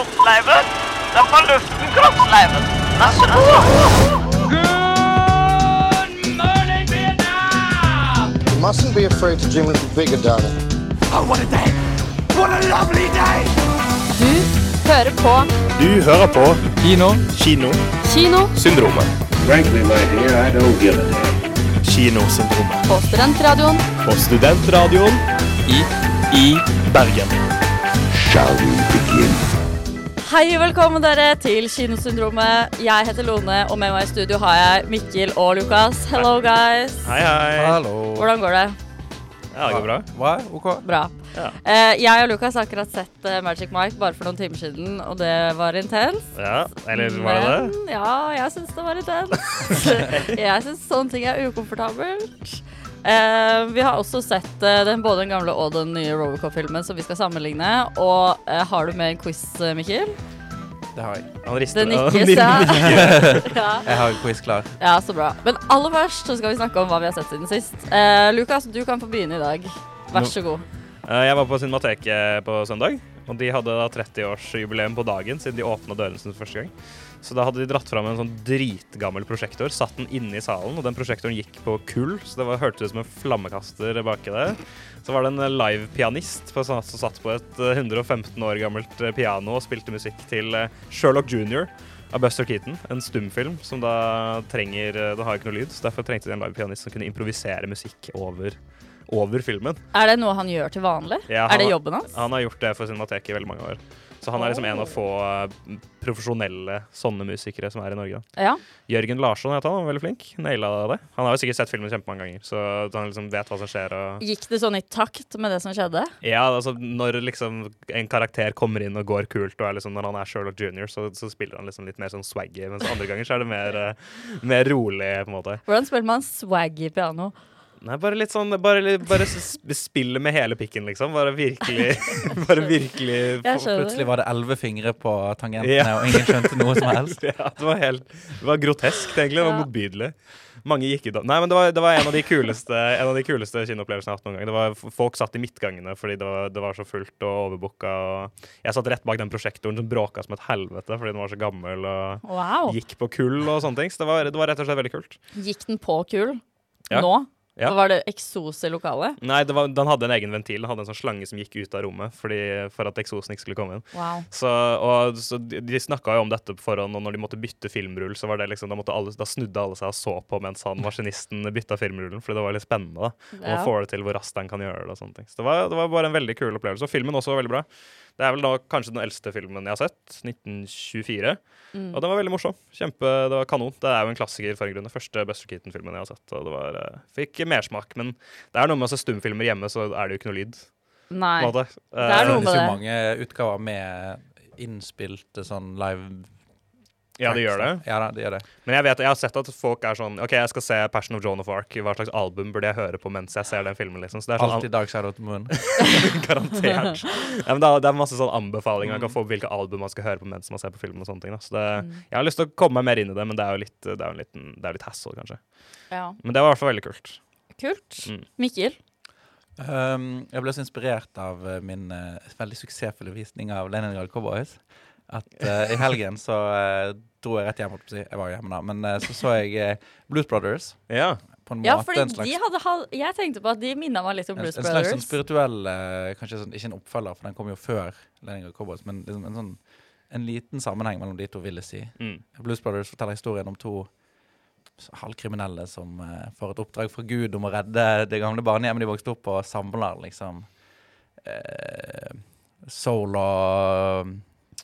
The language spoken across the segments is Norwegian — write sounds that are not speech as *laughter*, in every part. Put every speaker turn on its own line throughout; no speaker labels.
kroppsleiven. Det er på luften, kroppsleiven. Vær så god.
You mustn't be afraid to dream a little bigger, darling.
Du hører på
Du hører på
Kino.
Kino.
Kino
Frankly, my dear, I don't give a damn.
Kinosyndromet.
på Studentradioen
På Studentradioen
I
i Bergen.
Shall we begin?
Hei og velkommen dere til Kinosyndromet. Jeg heter Lone, og med meg i studio har jeg Mikkel og Lukas. Hello, guys.
Hei, hei.
Hallo.
Hvordan går det?
Ja, det går bra.
Hva? OK?
Bra.
Ja.
Eh, jeg og Lukas har akkurat sett eh, Magic Mike bare for noen timer siden, og det var intenst.
Ja, eller var det det?
Men ja, jeg syns det var intenst. *laughs* jeg syns sånne ting er ukomfortabelt. Eh, vi har også sett eh, den, både den gamle og den nye Robocop-filmen som vi skal sammenligne. Og eh, har du med en quiz, eh, Mikkel?
Det har jeg.
Han rister.
Det nikkes, ja. *laughs* ja.
Jeg har en quiz klar.
Ja, så bra. Men aller først så skal vi snakke om hva vi har sett siden sist. Eh, Lukas, du kan få begynne i dag. Vær så god.
Eh, Jeg var på Cinemateket på søndag, og de hadde da 30-årsjubileum på dagen siden de åpna dørene sin første gang. Så da hadde de dratt fram en sånn dritgammel prosjektor, satt den inne i salen, og den prosjektoren gikk på kull, så det var, hørtes ut som en flammekaster baki der. Så var det en live-pianist som satt på et eh, 115 år gammelt eh, piano og spilte musikk til eh, Sherlock Jr. av Buster Keaton, en stumfilm som da trenger Det har ikke noe lyd, så derfor trengte de en live-pianist som kunne improvisere musikk over, over filmen.
Er det noe han gjør til vanlig?
Ja, han
er det jobben hans?
Han har gjort det for Cinemateket i veldig mange år. Så han er liksom en av få eh, profesjonelle sånne musikere som er i Norge.
Ja.
Jørgen Larsson heter han, han var veldig flink. Naila det. Han har jo sikkert sett filmen kjempemange ganger, så han liksom vet hva som skjer. Og
Gikk det sånn i takt med det som skjedde?
ja, altså Når liksom en karakter kommer inn og går kult, og er liksom, når han er Sherlock Jr., så, så spiller han liksom litt mer sånn swaggy, mens andre ganger så er det mer, eh, mer rolig, på en måte.
Hvordan spiller man swaggy piano?
Nei, bare litt sånn Bare, bare spille med hele pikken, liksom. Bare virkelig *laughs* Bare virkelig
Plutselig var det elleve fingre på tangentene,
Ja.
og ingen skjønte noe som helst. *laughs*
Ja, det var helt Det var grotesk, egentlig. Det var
Ja.
motbydelig. Mange gikk ut da Nei, men det var, det var en av de kuleste En av de kuleste kinoopplevelsene jeg har hatt noen gang. Det var, folk satt i midtgangene fordi det var, det var så fullt og overbooka. Og jeg satt rett bak den prosjektoren som bråka som et helvete fordi den var så gammel og
Wow.
gikk på kull og sånne ting. Så det var, det var rett og slett veldig kult.
Gikk den på kull?
Ja.
nå?
Ja.
Var det eksos i lokalet?
Nei, det var, den hadde en egen ventil. Den hadde en sånn slange som gikk ut av rommet fordi, for at eksosen ikke skulle komme inn.
Wow.
Så, og, så de, de snakka jo om dette på forhånd, og når de måtte bytte filmrull, så var det liksom, da, alle, da snudde alle seg og så på mens han maskinisten bytta filmrullen, fordi det var litt spennende. da. Og
Ja.
man får det til hvor raskt han kan gjøre det. og sånne ting. Så det var, det var bare en veldig kul opplevelse. Og filmen også var veldig bra. Det er vel da kanskje den eldste filmen jeg har sett. 1924.
Mm.
Og den var veldig morsom. Kjempe, Det var kanon. Det er jo en klassiker for en grunn. Den første Buster Keaton-filmen jeg har sett. Og det var, uh, fikk mersmak. Men det er noe med å se stumfilmer hjemme, så er det jo ikke noe lyd.
Nei. Det er noe med
Det
Det
finnes jo mange utgaver med innspilte sånn live
Ja, det gjør det.
Ja, det gjør det.
Men jeg vet, jeg har sett at folk er sånn OK, jeg skal se Passion of Joan of Arc. Hva slags album burde jeg høre på mens jeg ser den filmen? liksom Så det er sånn
Alltid Dark Side of the Moon. *laughs*
Garantert. *laughs* ja, men det, er, det er masse sånn anbefalinger man kan få på hvilke album man skal høre på mens man ser på filmen. og sånne ting da. Så det, Jeg har lyst til å komme meg mer inn i det, men det er jo litt, det er jo en liten, det er litt hassle, kanskje.
Ja.
Men det var i hvert fall veldig kult.
Kult.
Mm.
Mikkel?
Um, jeg ble så inspirert av eh, min uh, veldig suksessfulle visning av Leningrad Cowboys. At uh, i helgen så uh, dro jeg rett hjem. holdt på å si. Jeg var jo hjemme da. Men uh, så så jeg Blues Brothers.
Ja.
På en
Ja,
måte
fordi
en slags,
de hadde hal Jeg tenkte på at de minna meg litt om
en,
Brothers.
en slags sånn spirituell Kanskje sånn, ikke en oppfølger, for den kom jo før Leningrad Cowboys. Men liksom en sånn en liten sammenheng mellom de to, vil jeg si.
Mm.
Blues Brothers forteller historien om to halvkriminelle som får et oppdrag fra Gud om å redde det gamle barnehjemmet de vokste opp på, og samler liksom eh, soul og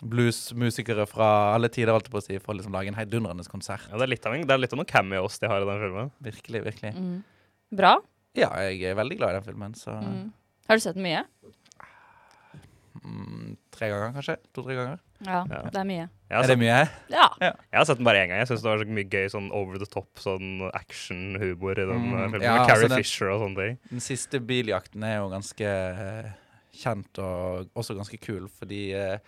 bluesmusikere fra alle tider, holdt jeg på å si, for å liksom lage en heidundrende konsert.
ja det, er litt av en, det er litt av noen cameos de har i den filmen.
Virkelig, virkelig.
Mm. Bra.
Ja, jeg er veldig glad i den filmen, så
Mm. Har du sett den mye?
mm, tre ganger, kanskje? To-tre ganger.
Ja,
Ja.
det er mye.
Er det mye?
Ja.
jeg har sett den bare én gang. Jeg syns det var så mye gøy sånn over the top sånn action-humor i den
Mm,
eh, filmen.
ja,
med Carrie
altså
Fisher og sånne ting.
Den siste biljakten er jo ganske eh, kjent og også ganske kul, fordi eh,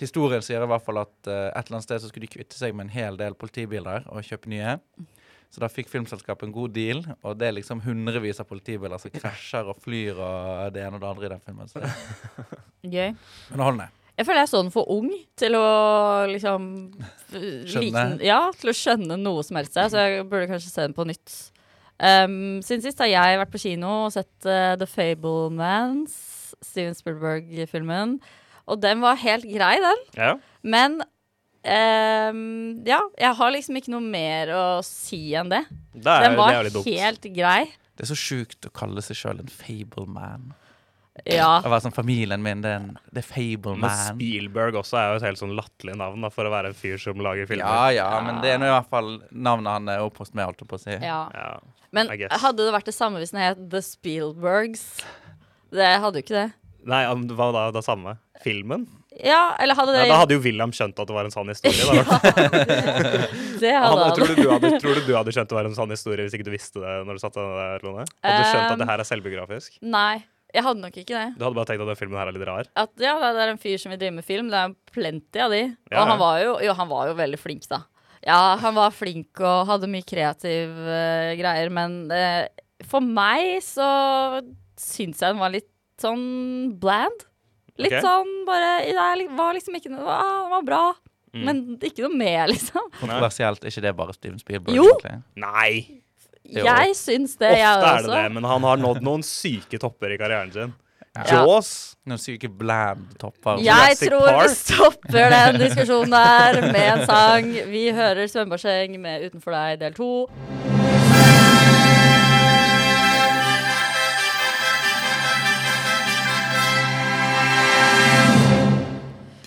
historien sier i hvert fall at uh, et eller annet sted så skulle de kvitte seg med en hel del politibiler og kjøpe nye. Så da fikk filmselskapet en god deal, og det er liksom hundrevis av politibiler som krasjer og flyr og det ene og det andre i den filmen. Så *laughs*
Gøy.
underholdende.
Jeg føler jeg er sånn for ung til å liksom
Skjønne.
Liten, Ja, til å skjønne noe som helst. Så jeg burde kanskje se den på nytt. Um, siden sist har jeg vært på kino og sett uh, The Fablemans, Steven Spielberg-filmen. Og den var helt grei, den.
Ja.
Men um, ja, jeg har liksom ikke noe mer å si enn det.
Det er,
Den var
det er
helt grei.
Det er så sjukt å kalle seg sjøl en fableman.
Ja.
Å være sånn familien min, det er, en, det er
Men. Spielberg også er jo et helt sånn latterlig navn da, for å være en fyr som lager filmer.
Ja, ja, men det er nå i hvert fall navnet han er oppost med, holdt jeg på å si.
ja.
Ja.
Men hadde det vært det samme hvis den het The Spielbergs? Det hadde jo ikke det.
Nei, hva da? Det samme? Filmen?
Ja, eller hadde det
Ja, da hadde jo William skjønt at det var en sann historie. Da. *laughs*
Det
Han, *laughs* tror, du du hadde, *laughs* tror du du hadde skjønt det var en sann historie hvis ikke du visste det når du satt der, Lone? Hadde du skjønt at det her er selvbiografisk?
Nei, jeg hadde nok ikke det.
Du hadde bare tenkt at den filmen her er litt rar?
At ja, det er en fyr som vil drive med film. Det er plenty av de.
Ja,
Og han var jo, jo, han var jo veldig flink, da. Ja, han var flink og hadde mye kreative uh, greier, men uh, for meg så syns jeg den var litt sånn bland. Litt
okay.
sånn bare Det var liksom ikke noe Det var bra,
Mm.
men ikke noe mer, liksom. *laughs*
Kontroversielt, er ikke det bare Steven Spielberg?
Jo.
egentlig?
Nei!
Jo.
Jeg syns det,
Ofte
jeg
er det det, men han har nådd noen syke topper i karrieren sin.
Ja.
Jaws
Noen syke bland topper.
Jeg
Jurassic
tror vi stopper den diskusjonen der med en sang. Vi hører Svømmebasseng med Utenfor deg del to.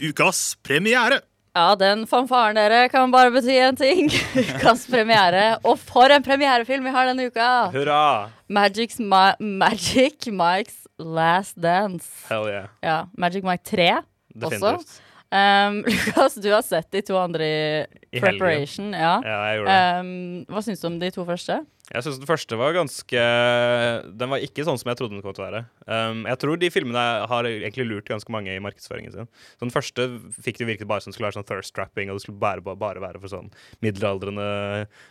Ukas premiere.
Ja, den fanfaren dere kan bare bety én ting. *laughs* Ukas premiere. Og for en premierefilm vi har denne uka!
Hurra!
Magic's Ma Magic Mike's Last Dance.
Hell yeah.
Ja, Magic Mike 3.
Definitivt.
Um, *laughs* Lukas, du har sett de to andre i
I helgen.
Preparation. Ja.
Ja, jeg gjorde det.
Um, hva syns du om de to første?
Jeg syns den første var ganske Den var ikke sånn som jeg trodde den kom til å være. Um, jeg tror de filmene har egentlig lurt ganske mange i markedsføringen sin. Så den første fikk det virket bare som det skulle være sånn thirst-trapping, og det skulle bare, bare være for sånn middelaldrende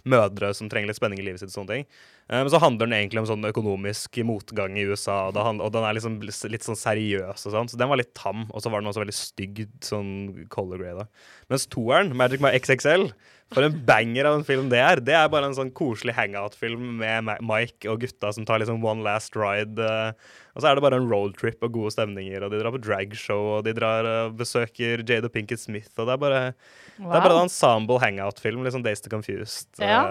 mødre som trenger litt spenning i livet sitt og sånne ting. Um, men så handler den egentlig om sånn økonomisk motgang i USA, og, hand- og den er liksom litt sånn seriøs og sånn, så den var litt tam. Og så var den også veldig stygg sånn color grade. Mens toeren, Magic Mike XXL, for en banger av en film det er. Det er bare en sånn koselig hangout-film med Mike og gutta som tar liksom one last ride. eh, Og så er det bare en roadtrip og gode stemninger, og de drar på dragshow, og de drar og besøker Jada Pinkett Smith, og det er bare, det er bare en ensemble hangout-film, liksom Days to
Ja.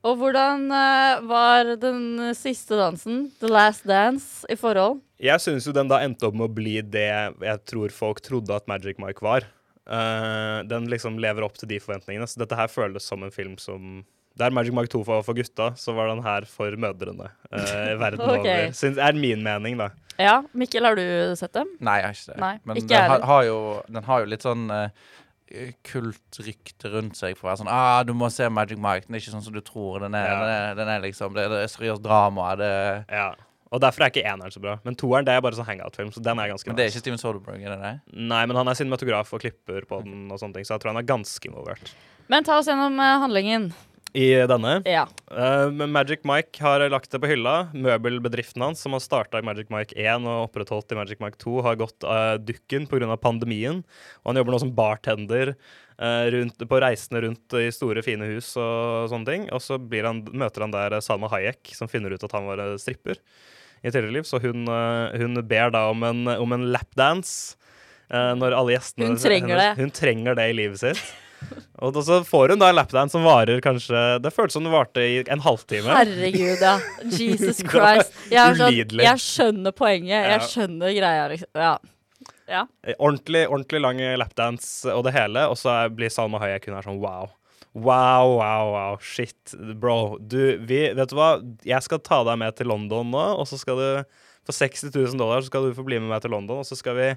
Og hvordan uh, var den siste dansen, The Last Dance, i forhold?
Jeg syns jo den da endte opp med å bli det jeg tror folk trodde at Magic Mike var. Uh, den liksom lever opp til de forventningene. Så dette her føles som en film som Der Magic Mike 2 var for gutta, så var den her for mødrene uh, *laughs* verden
okay.
over. Syns, er min mening, da.
Ja, Mikkel, har du sett dem?
Nei, jeg har ikke det.
Nei,
Men
ikke
den, har, har jo, den har jo litt sånn uh, kultrykte rundt seg for å være sånn ah, Du må se Magic Mike. Den er ikke sånn som du tror. Den er,
Ja.
den er, den er liksom Det, det er seriøst drama. Det,
Ja. Og derfor er ikke eneren så bra. Men toeren det er bare sånn hangout-film, så den er ganske
men det er
nice.
ikke Steven Soderbergh, er det det?
Nei, men han er cinematograf og klipper på den, og sånne ting, så jeg tror han er ganske involvert.
Men ta oss gjennom eh, handlingen.
I denne
Ja.
Uh, Magic Mike har lagt det på hylla. Møbelbedriften hans, som har starta i Magic Mike 1 og opprettholdt i Magic Mike 2, har gått uh, dukken pga. pandemien. Og han jobber nå som bartender uh, rundt, på reisene rundt i store, fine hus og sånne ting. Og så blir han, møter han der eh, Salma Hayek, som finner ut at han var stripper i tidligere liv. Så hun, hun ber da om en, om en lapdance. når alle gjestene
Hun trenger det.
Hun trenger det i livet sitt. Og så får hun da en lapdance som varer kanskje Det føltes som det varte i en halvtime.
Herregud, ja. *laughs* Jesus Christ. Jeg, sånn, jeg skjønner poenget. Jeg skjønner greia, liksom. Ja. ja.
Eh, Ordentlig, ordentlig lang lapdance og det hele, og så blir Salma Hayek hun er sånn wow. Wow, wow, wow. Shit, bro. Du, vi, vet du hva? Jeg skal ta deg med til London nå, og så skal du For 60 000 dollar så skal du få bli med meg til London, og så skal vi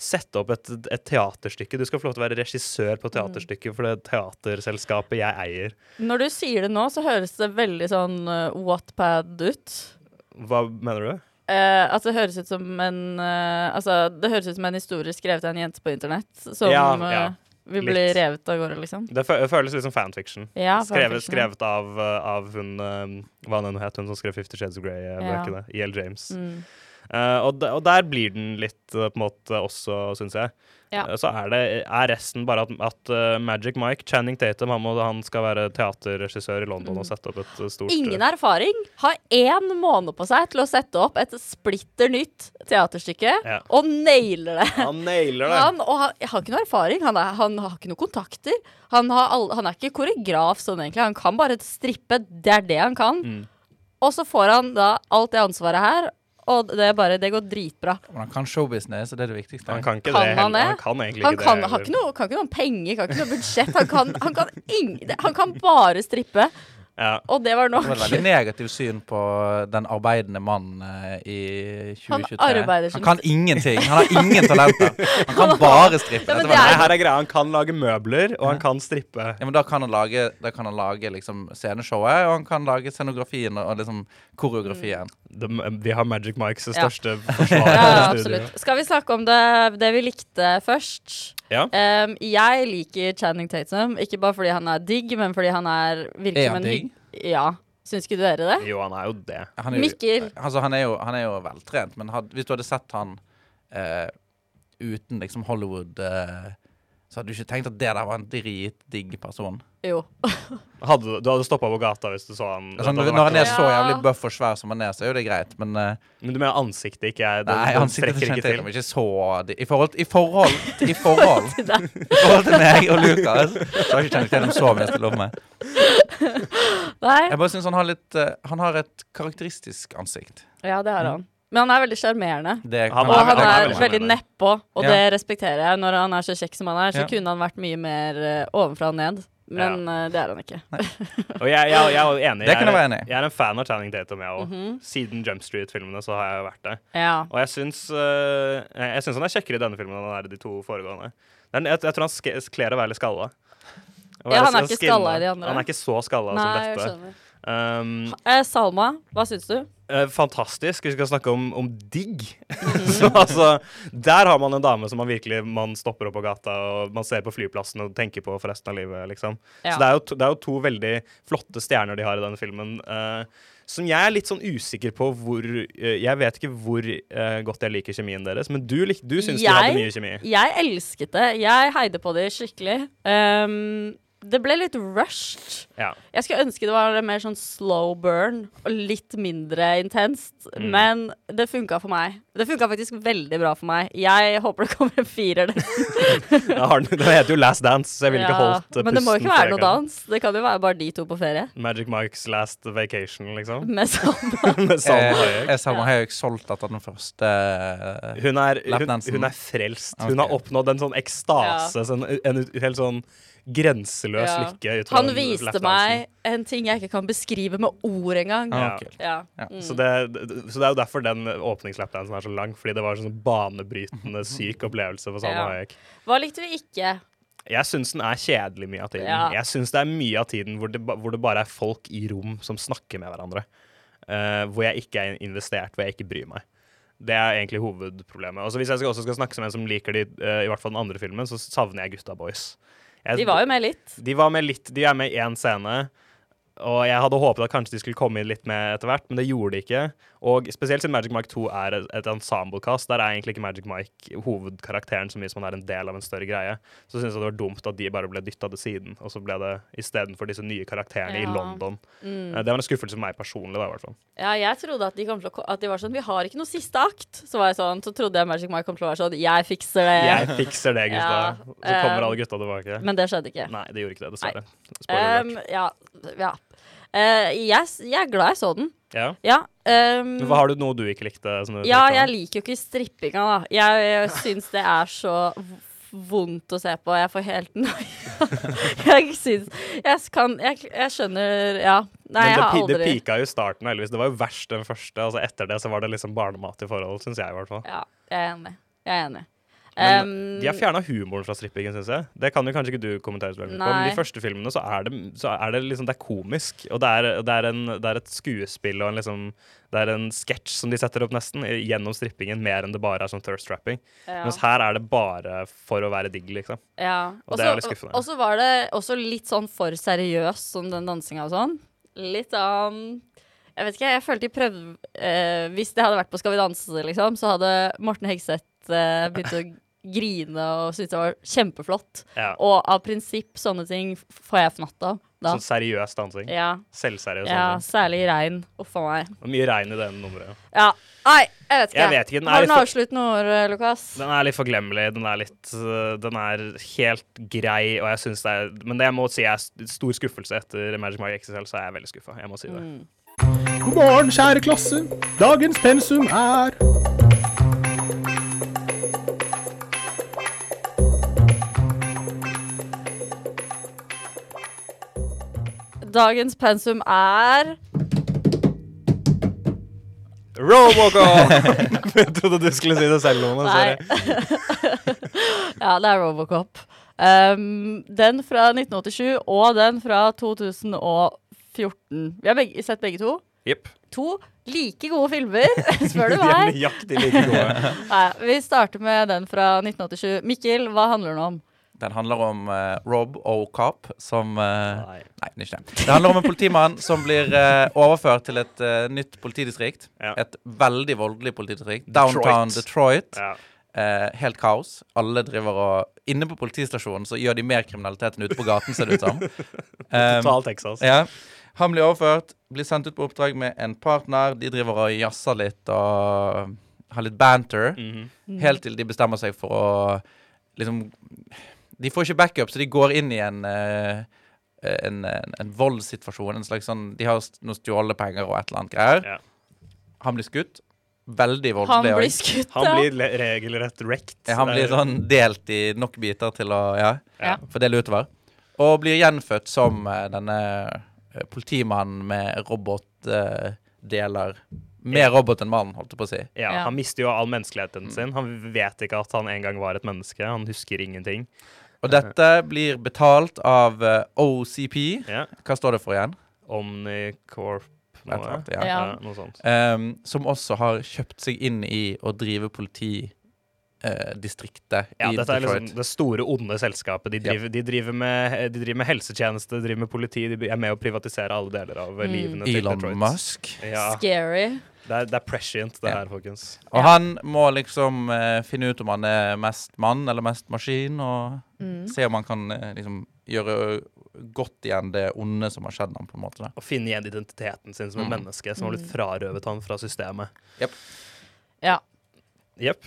sette opp et, et teaterstykke. Du skal få lov til å være regissør på teaterstykket for det teaterselskapet jeg eier.
Når du sier det nå, så høres det veldig sånn uh, Wattpad ut.
Hva mener du?
Uh, altså, det høres ut som en uh, Altså, det høres ut som en historie skrevet av en jente på internett som
Ja, ja.
Vi blir
Litt.
revet av gårde, liksom.
Det føles litt som fanfiction.
Ja,
skrevet,
fanfiction.
skrevet av, uh, av hun Hva nå het hun som skrev Fifty Shades of Grey-bøkene? E.L. James.
Mm.
Eh, og, de, og der blir den litt eh, på en måte også, syns jeg.
Ja.
Eh, Så er, det, er resten bare at, at uh, Magic Mike, Channing Tatum, han, må, han skal være teaterregissør i London og sette opp et stort
Ingen erfaring. Har én måned på seg til å sette opp et splitter nytt teaterstykke,
Ja.
og nailer det.
Han nailer det!
Han, og han, har ikke noe erfaring. Han, er, han har ikke noen kontakter. Han, har all, han er ikke koreograf sånn, egentlig. Han kan bare strippe. Det er det han kan.
Mm.
Og så får han da alt det ansvaret her, og det, er bare, det går dritbra.
Men han kan showbusiness, og det er det viktigste.
Han kan ikke
Kan
det
han det?
Han kan egentlig
Han
ikke
kan,
det.
har
heller.
ikke noe, kan ikke noe penger, kan ikke noe budsjett. Han kan, han kan, ing, han kan bare strippe.
Ja.
Og det var nok.
Det var et veldig negativt syn på den arbeidende mannen eh, i 2023.
Han
han kan ingenting. Han har ingen talenter. *laughs* Han kan bare strippe.
Ja, er-
her er greia. Han kan lage møbler, og han kan strippe.
Ja, men da kan han lage, da kan han lage liksom sceneshowet, og han kan lage scenografien og, liksom koreografien.
Det, vi har Magic Mikes
Ja.
største forsvar. *laughs*
Ja,
i studio.
absolutt. Skal vi snakke om det, det vi likte først?
Ja.
Um, jeg liker Channing Tatum, ikke bare fordi han er digg, men fordi han er virkelig
Er han
som en
digg?
Ja. Syns ikke dere det?
Jo, han er jo det.
Han er jo,
Mikkel.
Altså, han er jo, han er jo veltrent, men had, hvis du hadde sett han uh, uten liksom Hollywood eh, så hadde du ikke tenkt at det der var en dritdigg person.
Jo. *laughs*
Hadde, du- du hadde stoppa på gata hvis du så han.
Altså, når, når han er så jævlig buff og svær som han er, så er jo det greit, men uh,
Men du mener ansiktet ikke er det,
Nei, ansiktet
strekker
ikke
ikke
til. Ikke så I forhold, i forhold, i forhold, *laughs* i forhold til meg og Lukas, så har jeg ikke kjent til dem så mye til lomme.
Nei.
Jeg bare synes han har litt uh, Han har et karakteristisk ansikt.
Ja, det har han. Men han er veldig sjarmerende. Og
er-
han
er veldig
veldig nedpå, og
Ja.
det respekterer jeg. Når han er så kjekk som han er, så
Ja.
kunne han vært mye mer uh, ovenfra og ned. Men eh, det er han ikke. *laughs*
Og jeg, jeg, jeg er enig.
Jeg
er-
enig.
Jeg er en fan av Channing Tatum, jeg òg.
Mhm.
Siden Jump Street-filmene så har jeg vært det.
Ja.
Og jeg syns, uh, jeg syns han er kjekkere i denne filmen enn han er i de to foregående. Er, jeg, jeg tror han kler å være litt skalla.
Ja, han er ikke skalla i de andre.
Han er ikke så skalla som dette. Um,
Eh, Salma, hva syns du?
Eh, fantastisk. Vi skal snakke om, om digg. *laughs* Så altså, der har man en dame som man virkelig man stopper opp på gata, og man ser på flyplassen og tenker på for resten av livet, liksom.
Ja.
Så det er, jo to, det er jo to veldig flotte stjerner de har i denne filmen. Uh, som jeg er litt sånn usikker på hvor uh, Jeg vet ikke hvor godt jeg liker kjemien deres, men du, lik- du syns de hadde mye kjemi.
Jeg elsket det. Jeg heide på det skikkelig. Um, det ble litt rushed.
Ja.
Jeg skulle ønske det var mer sånn slow burn og litt mindre intenst.
Mm.
Men det funka for meg. Det funka faktisk veldig bra for meg. Jeg håper det kommer en firer. det. *laughs*
Heter jo Last Dance, så jeg ville ikke
Ja,
holdt pusten.
Men det må jo ikke være noe
det,
dans. Det kan jo være bare de to på ferie.
Magic Mikes Last Vacation, liksom. *laughs*
Med Salma. *laughs*
Med Salma
Eh,
Hayek.
er Salma Hayek solgt etter den første eh,
Hun er, hun,
Lapdansen.
hun er frelst. Hun har oppnådd en sånn ekstase, sånn, en ut- helt sånn grenseløs
Ja.
lykke.
Han viste
Leftansen.
meg en ting jeg ikke kan beskrive med ord engang.
Ah,
Ja.
Ja.
Ja.
Mm.
Så det, så det er jo derfor den åpningslapdansen er så lang, fordi det var en sånn banebrytende syk opplevelse for Salma
Ja.
Hayek.
Hva likte vi ikke?
Jeg syns den er kjedelig mye av tiden.
Ja.
Jeg syns det er mye av tiden hvor det, hvor det bare er folk i rom som snakker med hverandre. Uh, hvor jeg ikke er investert, hvor jeg ikke bryr meg. Det er egentlig hovedproblemet. Og så Hvis jeg skal, også skal snakke som en som liker de, uh, i hvert fall den andre filmen, så savner jeg Gutta Boys. Jeg,
De var jo med litt.
de var med litt, de er med i én scene. Og jeg hadde håpet at kanskje de skulle komme inn litt med etter hvert, men det gjorde de ikke. Og spesielt siden Magic Mike 2 er et, et ensemble-cast, der er egentlig ikke Magic Mike hovedkarakteren så mye som han er en del av en større greie. Så syns jeg det var dumt at de bare ble dytta til siden, og så ble det istedenfor disse nye karakterene i London.
Mm.
Eh, Det var en skuffelse for meg personlig, da, i hvert fall.
Ja, jeg trodde at de, å, at de var sånn Vi har ikke noe siste akt. Så var jeg sånn, så trodde jeg Magic Mike kom til å være sånn Jeg fikser det.
Jeg fikser det, gutta. *laughs*
Ja,
Så kommer
um,
alle gutta tilbake.
Men det skjedde ikke.
Nei, det gjorde ikke det, dessverre.
Um, ja. ja. Eh, jeg, jeg er glad jeg så den.
Ja.
Ja. um,
Har du noe du ikke likte? Du
ja, jeg liker jo ikke strippinga, da. Jeg, jeg syns det er så vondt å se på. Jeg får helt *laughs* noia. jeg syns Jeg kan Jeg, jeg skjønner Ja. Nei,
Men
jeg
det,
har aldri
det pika jo starten, heldigvis. Det var jo verst den første. Altså Etter det så var det liksom barnemat i forhold, syns jeg i hvert fall.
Ja, jeg er enig. Jeg er enig.
Men
Um,
de har fjerna humoren fra strippingen, syns jeg. Det kan jo kanskje ikke du kommentere så veldig på. Men de første filmene så er det, så er det liksom Det er komisk. Og det er, det er, en, det er et skuespill og en liksom Det er en sketsj som de setter opp nesten gjennom strippingen, mer enn det bare er sånn thirst trapping.
ja.
Mens her er det bare for å være digg, liksom.
Ja.
Og det er litt skuffende.
Og så var det også litt sånn for seriøs, som den dansinga og sånn. Litt sånn Jeg vet ikke, jeg følte de prøvde eh, Hvis det hadde vært på Skal vi danse, liksom, så hadde Morten Hegseth eh, begynt å grine og synes det var kjempeflott.
Ja.
Og av prinsipp, sånne ting får jeg fnatt av. Da.
Sånn seriøs dansing.
Ja,
Selvseriøs
ja,
dansing.
særlig i regn. Uff a meg.
Og mye regn i det nummeret.
Ja. Nei, jeg vet ikke.
Jeg vet ikke, den er
Har du
litt
noe
for-
avsluttende ord, Lukas?
Den er litt forglemmelig. Den er litt øh, Den er helt grei, og jeg syns det er Men det jeg må si er stor skuffelse etter Magic Mike XSL, så er jeg veldig skuffa. Jeg må si det.
God morgen, kjære klasse. Dagens pensum er
Dagens pensum er
Robocop! *laughs* jeg trodde du skulle si det selv, Lone. Sorry. *laughs*
ja, det er Robocop. Um, den fra 1987 og den fra 2014. Vi har begge, sett begge to.
Yep.
To like gode filmer, *laughs* spør du
De er
meg.
nøyaktig like gode.
Nei, vi starter med den fra 1987. Mikkel, hva handler den om?
Den handler om uh, Rob O'Cop som uh,
Nei.
Nei, er ikke det. Det handler om en politimann som blir uh, overført til et nytt politidistrikt.
Ja.
Et veldig voldelig politidistrikt. Downtown Detroit.
Ja.
Eh, helt kaos. Alle driver og Inne på politistasjonen så gjør de mer kriminalitet enn ute på gaten, ser det ut som. *laughs* Um,
Total Texas.
ja. Han blir overført, blir sendt ut på oppdrag med en partner. De driver og jazzer litt og har litt banter.
Mhm.
Helt til de bestemmer seg for å liksom De får ikke backup, så de går inn i en uh, en, en, en voldssituasjon. En slags sånn De har st- noen stjålne penger og et eller annet greier.
Ja.
Han blir skutt. Veldig
Han blir skutt, ja.
Han blir le- regelrett wrecked.
Ja, han blir sånn delt i nok biter til å ja,
Ja.
fordele utover. Og blir gjenfødt som uh, denne politimannen med robotdeler. Mer robot enn mann, holdt jeg på å si.
Ja,
Ja.
Han mister jo all menneskeligheten sin. Han vet ikke at han en gang var et menneske. Han husker ingenting.
Og dette blir betalt av eh, OCP.
Ja.
Hva står det for igjen?
Omnicorp
Et eller
noe,
annet, ja.
ja.
Ja.
noe sånt.
Ehm, som også har kjøpt seg inn i å drive politidistriktet
Ja,
i
dette er
Detroit.
liksom det store, onde selskapet. De driver, de driver, med, de driver med helsetjeneste, de driver med politi. De er med å privatisere alle deler av
Mm.
livene til
Elon
Detroit.
Musk.
Ja,
Scary.
det er, det er prescient, det
Ja.
her, folkens.
Og
Ja.
han må liksom uh, finne ut om han er mest mann eller mest maskin, og
Mm.
se om han kan uh, liksom gjøre godt igjen det onde som har skjedd ham, på en måte. Da.
Og finne igjen identiteten sin som et
Mm.
menneske som har blitt frarøvet han fra systemet.
Ja.
Jepp.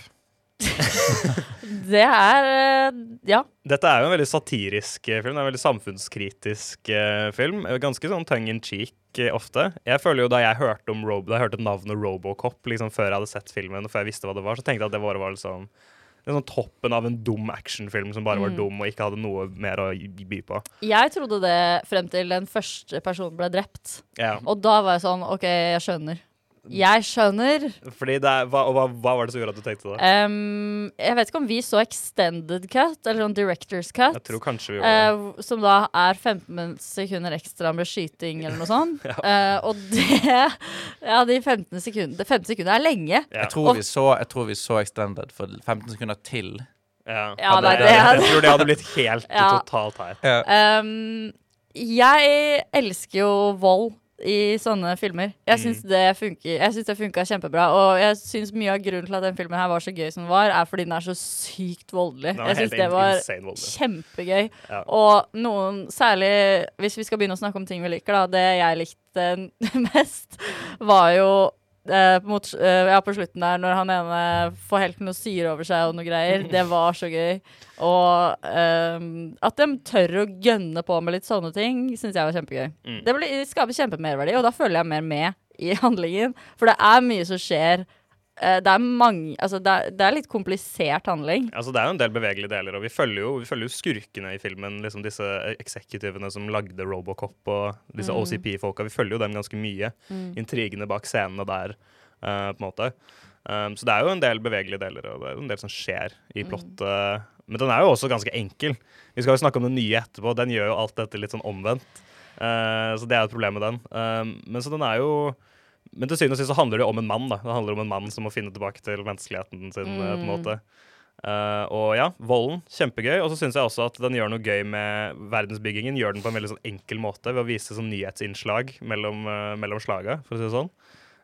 *laughs*
Det er eh, Ja.
Dette er jo en veldig satirisk eh, film. Det er en veldig samfunnskritisk eh, film. Ganske sånn tongue in cheek ofte. Jeg føler jo Da jeg hørte om Rob, da jeg hørte navnet Robocop liksom før jeg hadde sett filmen, og før jeg visste hva det var, så tenkte jeg at det bare var liksom sånn toppen av en dum actionfilm som bare var
Mm.
dum og ikke hadde noe mer å by på.
Jeg trodde det frem til den første personen ble drept.
Ja.
Og da var jeg sånn OK, jeg skjønner. Jeg skjønner.
Fordi det er, hva, hva, hva var det som gjorde at du tenkte det?
Um, jeg vet ikke om vi så extended cut, eller sånn director's cut.
Jeg tror kanskje vi gjorde det.
eh, som da er 15 sekunder ekstra med skyting eller noe sånt. *laughs* Eh, og det Ja, de 15 sekundene 15 sekunder er lenge.
Ja.
Jeg, tror vi så, jeg tror vi så Extended for 15 sekunder til.
Ja.
Ja, nei,
det,
det
jeg, jeg tror det hadde blitt helt
Ja.
totalt her.
Um, jeg elsker jo vold i sånne filmer. Jeg syns det funker Jeg synes det funka kjempebra. Og jeg syns mye av grunnen til at den filmen her var så gøy som den var, er fordi den er så sykt voldelig. Jeg syns det var kjempegøy.
Ja.
Og noen, særlig hvis vi skal begynne å snakke om ting vi liker, da, det jeg likte *laughs* mest, var jo eh, mot, eh, ja, på slutten der, når han ene får helt noe syre over seg og noe greier. Det var så gøy. Og ehm, at de tør å gønne på med litt sånne ting, syns jeg var kjempegøy.
Mm.
Det blir, skaper kjempemerverdi, og da føler jeg mer med i *laughs* handlingen. For det er mye som skjer. Eh, det er mange Altså, det er, det er litt komplisert handling.
Altså, det er jo en del bevegelige deler, og vi følger jo, vi følger jo skurkene i filmen. liksom Disse eksekutivene som lagde Robocop og disse
Mm.
OCP-folka. Vi følger jo dem ganske mye. Intrigene bak scenene der, uh, på en måte. Um, så det er jo en del bevegelige deler, og det er jo en del som skjer i
Mm.
Men den er jo også ganske enkel. Vi skal jo snakke om den nye etterpå. Den gjør jo alt dette litt sånn omvendt. Uh, så det er jo et problem med den. Um, men så den er jo Men til syvende og sist så handler det jo om en mann. da Det handler om en mann som må finne tilbake til menneskeligheten sin. Mm. på en måte Uh, og ja, volden. Kjempegøy. Og så syns jeg også at den gjør noe gøy med verdensbyggingen. Gjør den på en veldig sånn enkel måte ved å vise sånn nyhetsinnslag mellom, uh, mellom slaga, for å si det sånn.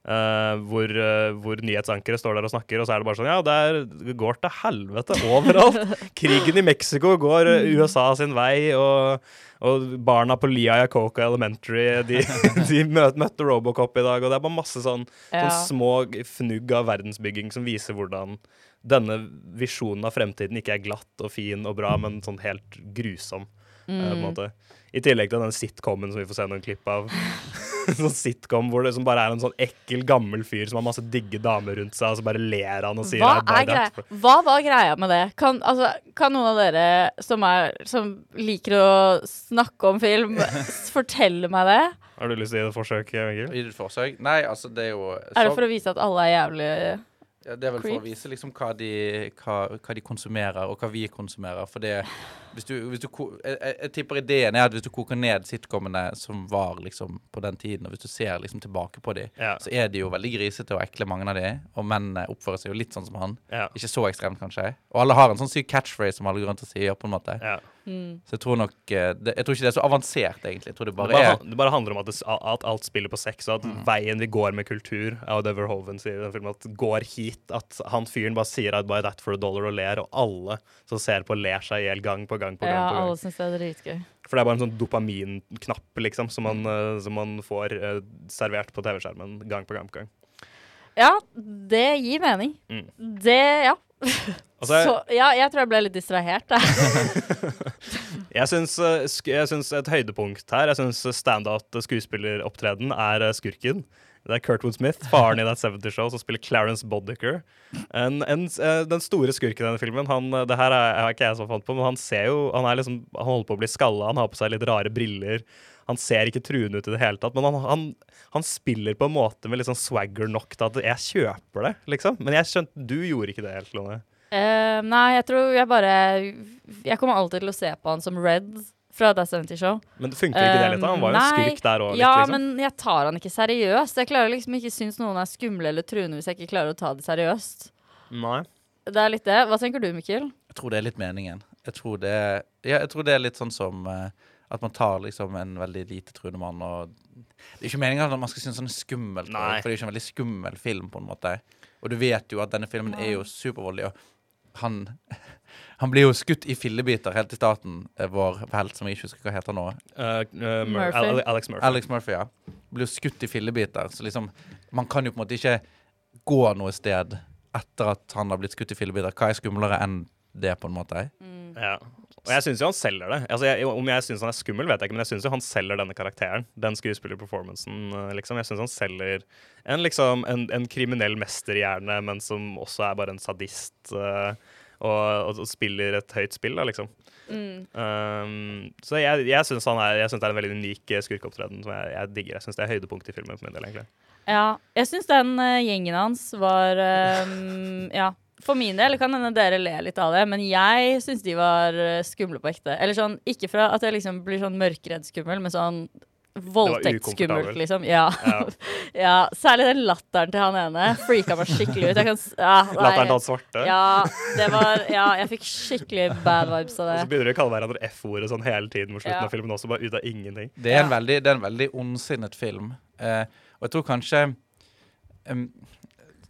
Eh, hvor, uh, hvor nyhetsankere står der og snakker, og så er det bare sånn Ja, det, går til helvete overalt. *laughs* Krigen i Mexico går eh, USA sin vei, og, og barna på Lia Yacoca Elementary de, *laughs* de møt, møtte Robocop i dag, og det er bare masse sånn,
Ja.
sånn små fnugg av verdensbygging som viser hvordan denne visjonen av fremtiden ikke er glatt og fin og bra, men sånn helt grusom. eh, en måte. I tillegg til den sitcomen som vi får se noen klipp av. *laughs* *laughs* sånn sitcom hvor det som bare er en sånn ekkel, gammel fyr som har masse digge damer rundt seg, og så bare ler han og sier
Hva,
«I
er greia? Hva var greia med det? Kan, altså, kan noen av dere som, er, som liker å snakke om film, *laughs* fortelle meg det?
Har du lyst til å gi det et forsøk, Egil?
Gi det et forsøk? Nei, altså, det er jo
Er det for å vise at alle er jævlige
Ja, det er vel for å vise liksom hva de, hva, hva de konsumerer, og hva vi konsumerer. For det hvis du, hvis du, jeg, jeg, jeg tipper ideen er at hvis du koker ned sitcomene som var liksom på den tiden, og hvis du ser liksom tilbake på dem,
Ja.
så er de jo veldig grisete og ekle, mange av de. Og mennene oppfører seg jo litt sånn som han.
Ja.
Ikke så ekstremt, kanskje. Og alle har en sånn syk catchphrase som alle går rundt og sier, på en måte.
Ja.
Så jeg tror nok eh, det, Jeg tror ikke det er så avansert, egentlig. Jeg tror det
Det,
bare
bare,
er
det bare handler om at, det, at alt spiller på sex, og at
Mm.
veien vi går med kultur er jo det Verhoeven sier i den filmen, at går hit. At han fyren bare sier I'd buy that for a dollar og ler, og alle som ser på, ler seg i hjel gang på gang på gang.
Ja,
på gang.
alle syns det er dritgøy.
For det er bare en sånn dopaminknapp, liksom, som man, eh, som man får uh, servert på TV-skjermen gang på gang på gang.
Ja, det gir mening.
Mm.
Det, ja. *laughs*
Og så
ja, jeg tror jeg ble litt distrahert. Da. *laughs*
Jeg syns, eh, jeg syns et høydepunkt her Jeg syns standout-skuespilleropptreden er eh, skurken. Det er Kurtwood Smith, faren i That 70 Show, som spiller Clarence Boddicker. En, en, eh, den store skurken i denne filmen han, Det her er, er ikke jeg som fant på, men han ser jo Han, liksom, han holder på å bli skalla, han har på seg litt rare briller. Han ser ikke truende ut i det hele tatt, men han, han, han spiller på en måte med litt sånn swagger nok til at jeg kjøper det, liksom. Men jeg skjønte Du gjorde ikke det helt, Lone.
Uh, nei, jeg tror jeg bare Jeg kommer alltid til å se på han som Red fra That 70 Show.
Men det funker ikke det litt? da? Han var jo en
Um, Nei,
skurk der òg,
Ja,
liksom.
men jeg tar han ikke seriøst. Jeg klarer liksom ikke synes noen er skumle eller truende hvis jeg ikke klarer å ta det seriøst.
Nei.
Det er litt det. Hva tenker du, Mikkel?
Jeg tror det er litt meningen. Jeg tror det ja, jeg tror det er litt sånn som eh, at man tar liksom en veldig lite truende mann og Det er ikke meningen at man skal synes han er skummel,
Nei.
for det er ikke en veldig skummel film, på en måte. Og du vet jo at denne filmen er jo supervoldelig, og han *laughs* Han blir jo skutt i fillebiter helt i starten, eh, vår helt, som jeg ikke husker hva heter nå.
Uh, uh, Mur
Murphy.
Al Alex Murphy.
Alex Murphy, ja. Blir jo skutt i fillebiter. Så liksom Man kan jo på en måte ikke gå noe sted etter at han har blitt skutt i fillebiter. Hva er skumlere enn det, på en måte?
Ja. Og jeg syns jo han selger det. Altså, jeg, om jeg syns han er skummel, vet jeg ikke, men jeg syns jo han selger denne karakteren. Den skuespillerperformancen, liksom. Jeg syns han selger en, liksom, en, en kriminell mesterhjerne, men som også er bare en sadist. Uh, og, og, spiller et høyt spill, da, liksom. Um, så jeg, jeg syns det er en veldig unik eh, skurkeopptreden som jeg, jeg digger. Jeg syns det er høydepunktet i filmen for min del, egentlig.
Ja, jeg syns den uh, gjengen hans var um, Ja. For min del kan hende dere ler litt av det, men jeg syns de var eh, skumle på ekte. Eller sånn, ikke fra at jeg liksom blir sånn mørkredd skummel, men sånn voldtektsskummelt, liksom. Ja.
Ja. *laughs*
ja. Særlig den latteren til han ene freaka meg skikkelig ut. Jeg kan, ja, *laughs* nei.
Latteren til han svarte.
Ja, det var Ja, jeg fikk skikkelig bad vibes av det.
Og så
det.
begynner de å kalle hverandre F-ordet sånn hele tiden mot slutten
Ja.
av filmen også, bare ut av ingenting.
Det er, en
Ja.
veldig, det er en veldig ondsinnet film. Eh, og jeg tror kanskje em,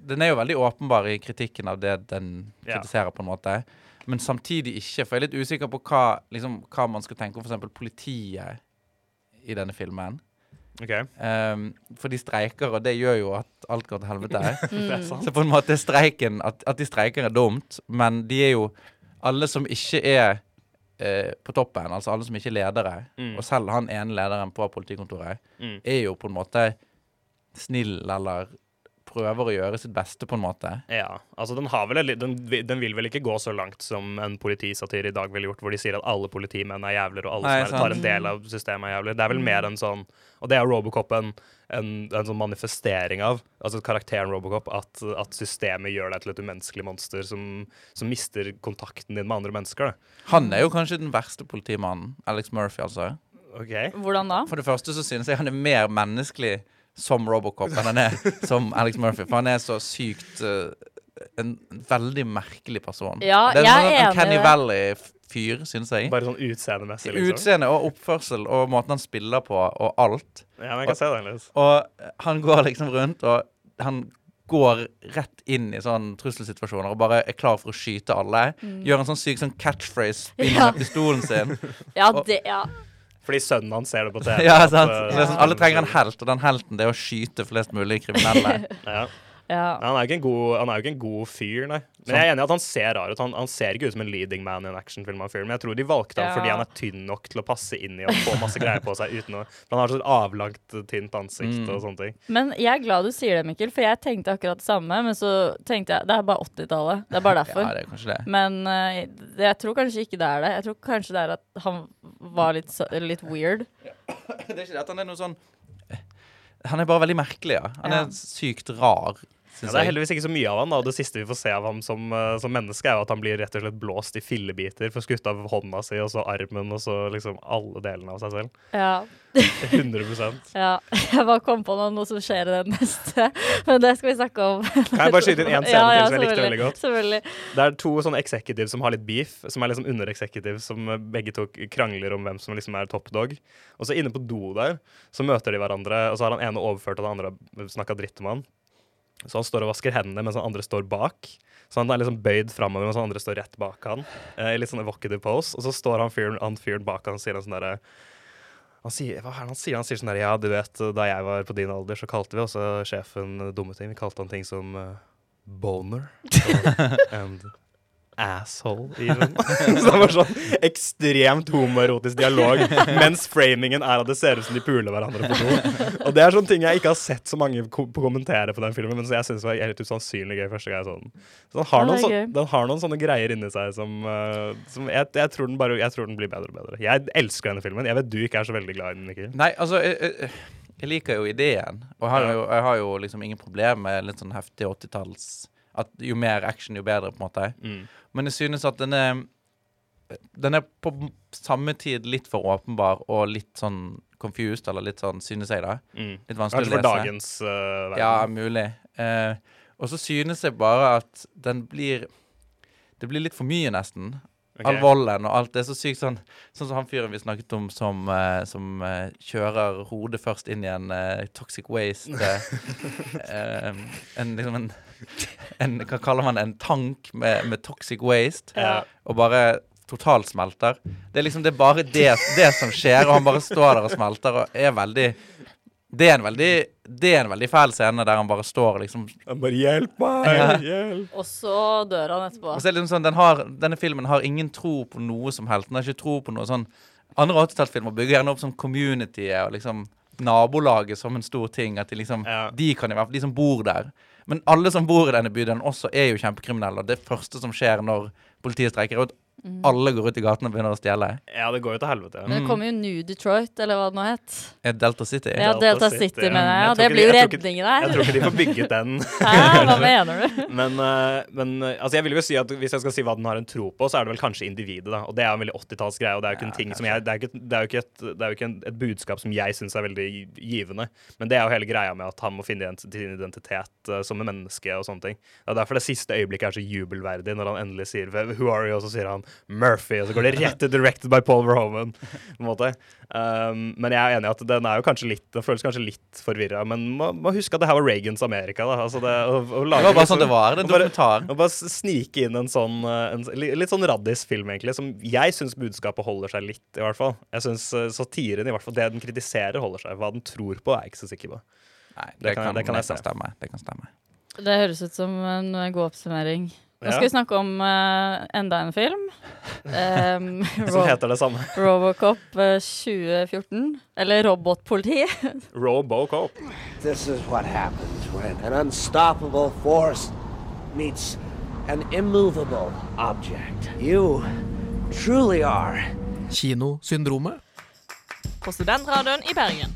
Den er jo veldig åpenbar i kritikken av det den
Ja.
kritiserer, på en måte. Men samtidig ikke, for jeg er litt usikker på hva, liksom, hva man skal tenke om f.eks. politiet i denne filmen.
Ok,
Um, for de streiker, og det gjør jo at alt går til helvete. *laughs*
Mm.
er.
Så på en måte er streiken at, at de streiker er dumt, men de er jo alle som ikke er eh, på toppen, altså alle som ikke er ledere,
Mm.
og selv han ene lederen på politikontoret,
Mm.
er jo på en måte snill eller prøver å gjøre sitt beste, på en måte.
Ja, altså den, har vel, en den, den vil vel ikke gå så langt som en politisatire i dag ville gjort, hvor de sier at alle politimenn er jævler, og alle
Nei,
som er, tar en del av systemet er jævler. Det er vel mer en sånn Og det er Robocop en, en, en sånn manifestering av, altså karakteren Robocop, at, at systemet gjør deg til et umenneskelig monster som, som mister kontakten din med andre mennesker. Da.
Han er jo kanskje den verste politimannen. Alex Murphy, altså.
OK?
Hvordan da?
For det første så synes jeg han er mer menneskelig som Robocop enn han er som Alex Murphy. For han er så sykt uh, en veldig merkelig person.
Ja,
det er
jeg
sånn,
er
en Kenny. Valley-fyr, syns jeg.
Bare sånn utseendemessig, liksom.
Utseende og oppførsel og måten han spiller på, og alt.
Ja, men jeg kan se den litt.
Og han går liksom rundt, og han går rett inn i sånn trusselsituasjoner og bare er klar for å skyte alle. Gjør en sånn syk sånn catchphrase, spiller
Ja.
med pistolen sin. *laughs*
Ja, det, ja.
Fordi sønnen hans ser det på *laughs* TV.
ja, sant?
At,
Det er sånn, alle trenger en helt, og den helten det er å skyte flest mulig kriminelle. *laughs*
Ja.
Ja.
Han er jo ikke en god, han er jo ikke en god fyr, nei. Men jeg er enig i at han ser rar ut. Han, han ser ikke ut som en leading man i en actionfilm. Men en. Jeg tror de valgte ham
Ja.
fordi han er tynn nok til å passe inn i og få masse greier på seg uten å for Han har så et avlangt, tynt ansikt
Mm.
og sånne ting.
Men jeg er glad du sier det, Mikkel, for jeg tenkte akkurat det samme. Men så tenkte jeg det er bare 80-tallet. Det er bare *laughs* derfor.
Ja, det er kanskje det.
Men uh, jeg tror kanskje ikke det er det. Jeg tror kanskje det er at han var litt, litt weird. *clears throat*
Det er ikke det at han er noe sånn Han er bare veldig merkelig, ja. Han er sykt rar,
Ja, det er heldigvis ikke så mye av han, da. Det siste vi får se av ham som, eh, som menneske, er jo at han blir rett og slett blåst i fillebiter. Får skutt av hånda si, og så armen, og så liksom alle delene av seg selv.
Ja.
100% *laughs*
ja. Jeg bare kom på noe, noe som skjer i den neste. Men det skal vi snakke om.
Kan jeg bare skyte inn én scene *laughs* til som jeg likte veldig godt?
Selvfølgelig.
Det er to sånne executives som har litt beef, som er liksom under-executives, som begge to krangler om hvem som liksom er top dog. Og så inne på do der, så møter de hverandre, og så har han ene overført, og den andre snakka dritt om han. Så han står og vasker hendene mens han andre står bak. Så han er liksom bøyd framover, mens han andre står rett bak han. eh, litt sånn evocative pose. Og så står han fyren, han fyren bak han og sier en sånn derre han sier, hva er det han sier? Han sier sånn der, ja, du vet, da jeg var på din alder, så kalte vi også sjefen dumme ting. Vi kalte han ting som uh, boner *laughs* and asshole, even. *laughs* så det var sånn ekstremt homoerotisk dialog, mens framingen er at det ser ut som de puler hverandre på do. Og det er sånne ting jeg ikke har sett så mange ko kommentere på den filmen, men som jeg syns var helt usannsynlig gøy første gang jeg så den. Så den har, noen, så, den har noen sånne greier inni seg som, uh, som jeg, jeg, tror den bare, jeg tror den blir bedre og bedre. Jeg elsker denne filmen. Jeg vet du ikke er så veldig glad i den, Mikkel.
Nei, altså jeg liker jo ideen. Og jeg har jo, jeg har jo liksom ingen problemer med litt sånn heftig 80-talls At jo mer action, jo bedre, på en måte.
Mm.
Men jeg synes at den er Den er på samme tid litt for åpenbar og litt sånn confused, eller litt sånn, synes jeg, da.
Mm.
Litt vanskelig
Kanskje
å
for
lese.
dagens uh, verden.
Ja, mulig. Uh, og så synes jeg bare at den blir Det blir litt for mye, nesten.
Ok.
All volden og alt det er så sykt sånn Sånn som han fyren vi snakket om som, uh, som uh, kjører hodet først inn i en uh, toxic waste *laughs* En liksom en, en Hva kaller man det? En tank med, med toxic waste.
Ja.
Og bare totalt smelter. Det er liksom det er bare det, det som skjer, og han bare står der og smelter og er veldig det er, en veldig, det er en veldig fæl scene der han bare står liksom
Han bare 'hjelp meg',
Ja.
hjelp.
Og så dør han etterpå.
Og så er det liksom sånn, den har, Denne filmen har ingen tro på noe som helst. Den har ikke tro på noe sånn Andre 80-tallsfilmer bygger gjerne opp sånn communityet og liksom nabolaget som en stor ting. At de liksom
Ja.
De kan i hvert fall, de som bor der. Men alle som bor i denne bydelen også er jo kjempekriminelle. Og det første som skjer når politiet streiker, er at alle går ut i gatene og begynner å stjele.
Ja, det går jo til helvete. Ja.
Men det kommer jo New Detroit, eller hva det nå het.
Delta City?
Ja,
Delta
Delta
City,
City, mener jeg. Ja, det blir jo
redning
redningen
Jeg tror ikke de får bygget den. *laughs*
Hæ, hva *laughs* mener du?
Men, eh, men eh, altså jeg vil jo si at hvis jeg skal si hva den har en tro på, så er det vel kanskje individet. da Og det er en veldig 80-tallsgreie. Og det er jo ikke en ting som jeg Det er jo ikke, det er jo ikke, et, det er jo ikke et budskap som jeg syns er veldig givende. Men det er jo hele greia med at han må finne sin identitet eh, som en menneske og sånne ting. Det er derfor det siste øyeblikket er så jubelverdig, når han endelig sier 'Who are you?' og så sier han 'Murphy', og så går det rett til 'Directed by Paul Verhoven. På en måte. Um, men jeg er enig i at den er jo kanskje litt Den føles kanskje litt forvirra. Men må, må huske at det her var Reagans Amerika. da Altså det, å, å lage
Det var bare
liksom-
sånn det var. Det er en dokumentar.
og bare snike inn en sånn eh, en, Litt sånn raddis-film, egentlig, som jeg syns budskapet holder seg litt, i hvert fall. Jeg syns satiren, i hvert fall, det den kritiserer, holder seg. Hva den tror på, er jeg ikke så sikker på.
Nei,
Det
det,
kan-
kan,
det kan jeg se.
stemme. Det kan stemme.
Det høres ut som en eh, god oppsummering. Nå skal vi snakke om uh, enda en film. *laughs* Um,
Som heter det samme.
Robocop uh, 2014. Eller Robotpoliti. *laughs*
Robocop.
This is what happens when an unstoppable force meets an immovable object. You truly are
Kinosyndromet.
På Studentradioen i Bergen.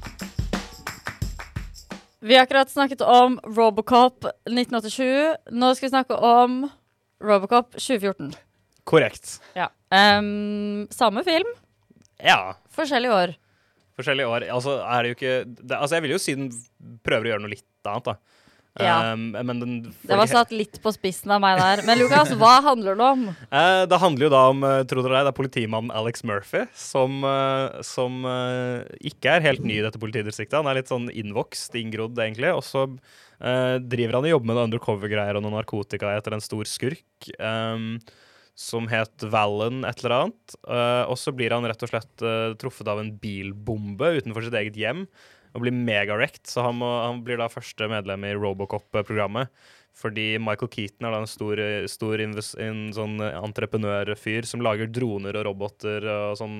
Vi har akkurat snakket om Robocop 1987. Nå skal vi snakke om Robocop 2014.
Korrekt.
Ja. Um, samme film,
Ja.
forskjellige år.
Forskjellige år. Altså, er det jo ikke det, Altså, jeg vil jo si den prøver å gjøre noe litt annet, da.
Ja.
Um, men den
Det var satt litt på spissen av meg der. Men Lukas, hva handler det om?
Uh, *laughs* det handler jo da om tror tro det det er politimannen Alex Murphy, som, uh, som uh, ikke er helt ny i dette politidistriktet. Han er litt sånn innvokst, inngrodd, egentlig. Og så eh, driver han og jobber med noen undercover-greier og noe narkotika etter en stor skurk. um, som het Valen et eller annet. Uh, og så blir han rett og slett uh, truffet av en bilbombe utenfor sitt eget hjem. Og blir megarekt. så han, må, han blir da første medlem i Robocop-programmet. Fordi Michael Keaton er da en stor, stor en sånn entreprenørfyr som lager droner og roboter og sånn,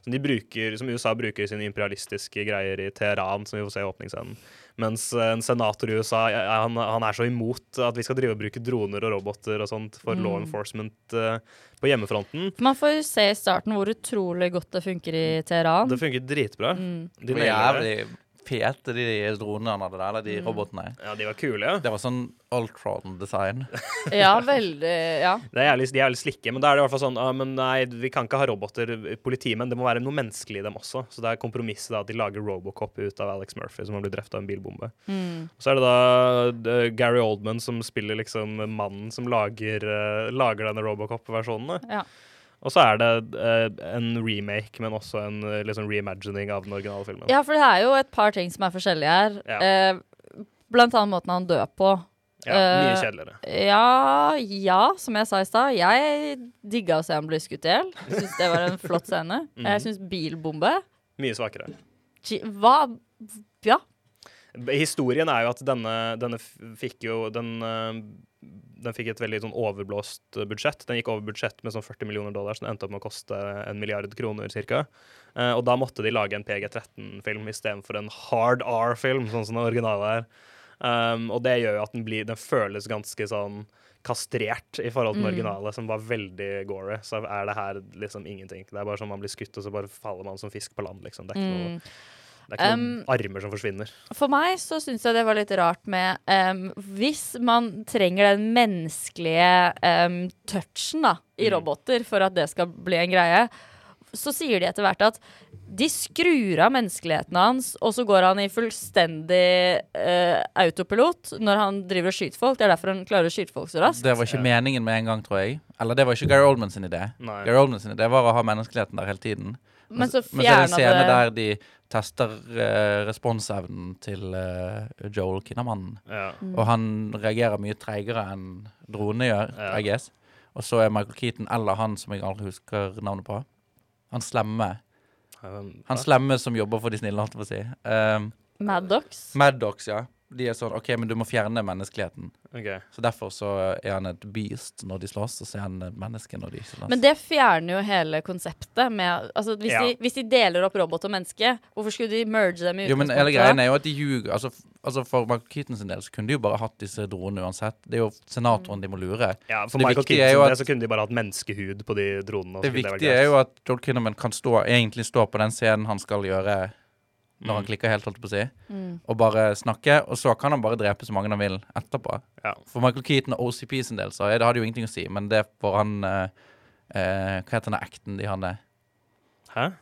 som, bruker, som USA bruker i sine imperialistiske greier i Teheran, som vi får se i åpningsscenen. Mens en senator i USA han, han er så imot at vi skal drive og bruke droner og roboter og sånt for
Mm.
law enforcement eh, på hjemmefronten.
Man får jo se i starten hvor utrolig godt det funker i Teheran.
Det funker dritbra.
Mm.
De
De fete, de dronene han hadde der, eller de
Mm.
robotene.
Ja, de var kule, ja.
Det var sånn Ultron-design. *laughs*
Ja, veldig Ja.
Det er jævlig, de er jævlig slikke, men da er det i hvert fall sånn ah, men nei, vi kan ikke ha roboter, politimenn. Det må være noe menneskelig i dem også. Så det er kompromisset da at de lager Robocop ut av Alex Murphy, som har blitt drept av en bilbombe.
Mm.
Så er det da eh, Gary Oldman som spiller liksom mannen som lager, eh, lager denne Robocop-versjonen.
Ja.
Og så er det eh, en remake, men også en liksom reimagining av den originale filmen.
ja, for det er jo et par ting som er forskjellige her.
Ja.
Eh, blant annet måten han dør på.
Ja, mye
Eh,
kjedeligere.
Ja, ja, som jeg sa i stad. Jeg digga å se han bli skutt i hjel. Syns det var en flott scene. *laughs*
Mhm.
Jeg syns bilbombe
Mye svakere.
Hva Ja.
Historien er jo at denne, denne fikk jo den, eh, den fikk et veldig sånn overblåst eh, budsjett. Den gikk over budsjett med sånn 40 millioner dollar, så den endte opp med å koste en milliard kroner ca. og da måtte de lage en PG-13-film istedenfor en hard R-film, sånn som den originale er. Um, og det gjør jo at den, blir, den føles ganske sånn kastrert i forhold til den
Mm.
originale, som var veldig gory. Så er det her liksom ingenting. Det er bare sånn man blir skutt, og så bare faller man som fisk på land, liksom. Det er ikke noe,
Mm.
Det er ikke
Um,
noen armer som forsvinner.
For meg så syns jeg det var litt rart med um, Hvis man trenger den menneskelige um, touchen da, i
Mm.
roboter for at det skal bli en greie, så sier de etter hvert at de skrur av menneskeligheten hans, og så går han i fullstendig uh, autopilot når han driver og skyter folk. Det er derfor han klarer å skyte folk så raskt.
Det var ikke meningen med en gang, tror jeg. Eller det var ikke Gary Oldman sin idé.
Nei.
Gary Oldman sin idé var å ha menneskeligheten der hele tiden.
Men så
men så er det en scene der de tester eh, responsevnen til eh, Joel Kinnaman.
Ja.
Mm.
Og han reagerer mye treigere enn dronene gjør,
Ja.
I guess. Og så er Michael Keaton eller han som jeg aldri husker navnet på. Han slemme. Han slemme som jobber for de snille, holdt jeg på å si. Um,
Maddox.
Maddox, ja. De er sånn OK, men du må fjerne menneskeligheten.
Okay.
Så derfor så er han et beast når de slåss, og så er han et menneske når de ikke slåss.
Men det fjerner jo hele konseptet med altså hvis,
Ja.
de, hvis de deler opp robot og menneske, hvorfor skulle de merge dem i
jo, men hele greia er jo at de ljuger. Altså, altså For Michael Keaton sin del så kunne de jo bare hatt disse dronene uansett. Det er jo senatoren de må lure.
Ja, for
Det
Michael
er
Keaton det,
at-
så kunne de bare hatt menneskehud på de dronene. og
Det viktige det
er
jo at Joel Kinnaman kan stå, egentlig stå på den scenen han skal gjøre når han
Mm.
klikker helt, holdt på å si,
Mm.
og bare snakke, og så kan han bare drepe så mange han vil etterpå.
Ja.
For Michael Keaton og OCP sin del så er det hadde jo ingenting å si, men det får han eh, eh, Hva heter den acten de hadde?
Hæ?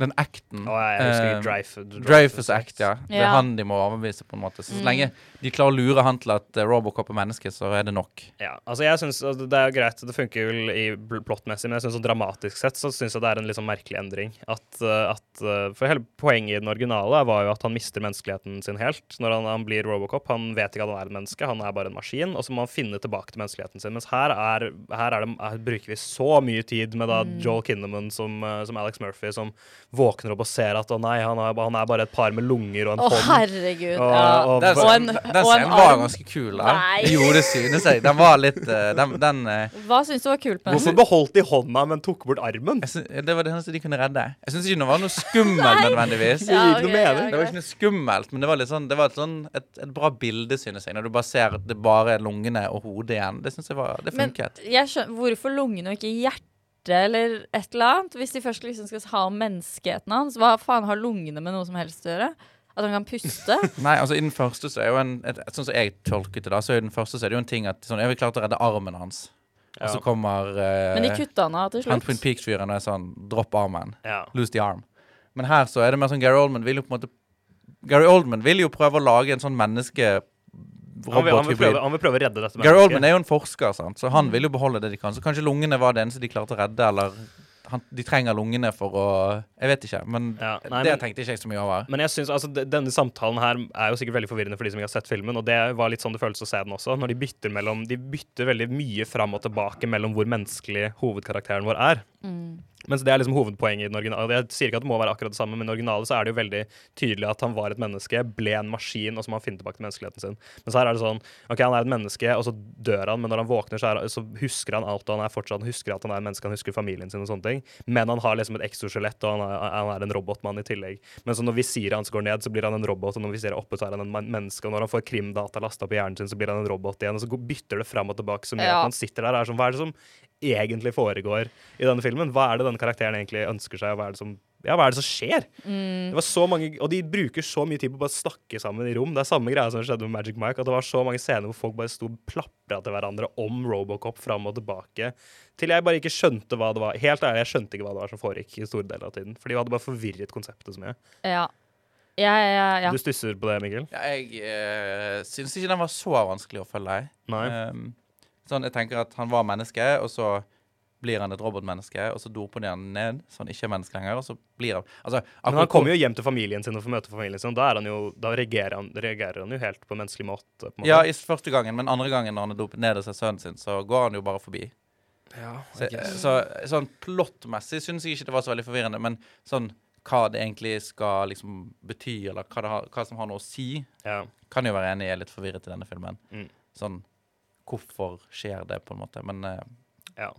Den acten.
Oh, jeg husker
eh,
Dreyfus,
Dreyfus Act, ja. Det er han de må overbevise, på en måte. Så, så
Mm.
lenge de klarer å lure han til at eh, Robocop er menneske, så er det nok.
Ja, altså jeg synes, altså, Det er greit, det funker vel i plottmessig, men jeg synes så dramatisk sett så synes jeg det er en litt sånn merkelig endring. At, uh, at For hele poenget i den originale var jo at han mister menneskeligheten sin helt når han, han blir Robocop. Han vet ikke at han er et menneske, han er bare en maskin, og så må han finne tilbake til menneskeligheten sin. Mens her, er, her, er det, her bruker vi så mye tid med da
Mm.
Joel Kinnaman som, som Alex Murphy, som våkner opp og ser at å nei, han er, han er bare et par med lunger og en
Å, herregud.
Og-
ja.
og-
Og en-
scenen, den scenen var ganske kul. da
Nei.
Jo, det synes jeg. Den var litt eh, Den, den eh,
Hva syns du var kult med
Hvorfor
den?
beholdt de hånda, men tok bort armen?
jeg synes, Det var det eneste de kunne redde. Jeg syns ikke det var noe skummelt nødvendigvis.
Ja, okay,
ja,
okay.
Det var ikke noe skummelt, men det var litt sånn Det var et, sånn, et, et bra bilde, synes jeg. Når du bare ser at det bare er lungene og hodet igjen. Det synes jeg var Det
Men jeg skjønner, hvorfor lungene og ikke hjertet eller et eller annet? Hvis de først liksom skal ha om menneskeheten hans, hva faen har lungene med noe som helst å gjøre? At han kan puste? *laughs*
Nei, altså i den første så er jo en et, et, Sånn som jeg tolket det, da, så er i den første så er det jo en ting at sånn, Jeg vil klart å redde armen hans. Og så kommer eh,
Men de kutta han av til
han Twin
slutt.
Peaks-fyren og er sånn Dropp armen.
Ja.
Lose the arm. Men her så er det mer sånn Gary Oldman vil jo på en måte Gary Oldman vil jo prøve å lage en sånn
Han vil, han, vil prøve, han vil prøve å redde dette
Gary Oldman er jo en forsker, sant? så han vil jo beholde det de kan. Så kanskje lungene var det eneste de klarte å redde, eller han, de trenger lungene for å Jeg vet ikke, men
Ja, nei,
det
men-
tenkte ikke jeg så mye over.
Men jeg synes, altså, denne samtalen her er jo sikkert veldig forvirrende for de som ikke har sett filmen. Og det var litt sånn det føltes å se den også. Når de bytter mellom De bytter veldig mye fram og tilbake mellom hvor menneskelig hovedkarakteren vår er. Mens det er liksom hovedpoenget i den originale. Jeg sier ikke at det må være akkurat det samme, men i den originale så er det jo veldig tydelig at han var et menneske, ble en maskin, og så må han finne tilbake til menneskeligheten sin. Men så her er det sånn OK, han er et menneske, og så dør han, men når han våkner, så, er, så husker han alt, og han er fortsatt han husker at han er et menneske, han husker familien sin og sånne ting. Men han har liksom et exoskjelett, og han er, han er en robotmann i tillegg. Men så når visiret hans går ned, så blir han en robot, og når visiret er oppe, så er han en menneske. Og når han får krimdata lasta på hjernen sin, så blir han en robot igjen. Og så bytter det fram og tilbake så mye
Ja.
at han sitter der og er sånn Hva er det som egentlig foregår i denne filmen? Hva er det denne karakteren egentlig ønsker seg, og hva er det som ja, hva er det som skjer? Det var så mange, Og de bruker så mye tid på å bare snakke sammen i rom. Det er samme greia som skjedde med Magic Mike. At det var så mange scener hvor folk bare sto og plapra til hverandre om Robocop fram og tilbake. Til jeg bare ikke skjønte hva det var. Helt ærlig, jeg skjønte ikke hva det var som foregikk i store deler av tiden. For de hadde bare forvirret konseptet så mye.
Ja. Ja, ja, ja.
Du stusser på det, Mikkel?
Ja, jeg uh, syns ikke den var så vanskelig å følge.
Nei.
Um, sånn, jeg tenker at han var menneske, og så blir han et robotmenneske, og så doper de han ned, så han ikke er menneske lenger, og så blir han altså,
Men han kommer jo hjem til familien sin og får møte familien sin. Da, er han jo, da reagerer, han, reagerer han jo helt på menneskelig måte. På en måte.
Ja, i første gangen, men andre gangen når han er dopet ned og ser sønnen sin, så går han jo bare forbi. Så, så sånn plottmessig syns jeg ikke det var så veldig forvirrende, men sånn hva det egentlig skal liksom bety, eller hva, det har, hva som har noe å si,
Ja.
kan jo være enig i er litt forvirret i denne filmen.
Mm.
Sånn hvorfor skjer det, på en måte. Men eh,
ja.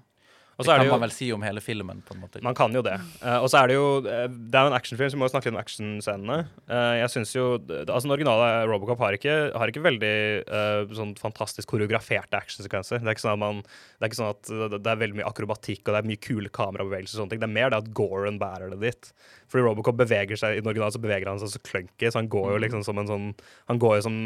Det kan
det jo
man vel si om hele filmen, på en måte.
Man kan jo det. Uh, og så er det jo eh, Det er jo en actionfilm, så vi må jo snakke litt om actionscenene. Uh, jeg synes jo Altså Den originale Robocop har ikke, har ikke veldig uh, sånn fantastisk koreograferte actionsekvenser. Det er ikke sånn at man Det er ikke sånn at det- er veldig mye akrobatikk og det er mye kule kamerabevegelser. og sånne ting Det er mer det at Goran bærer det dit. Fordi Robocop beveger seg I den originale så beveger han seg så clunky, så han går jo liksom som en sånn Han går jo som,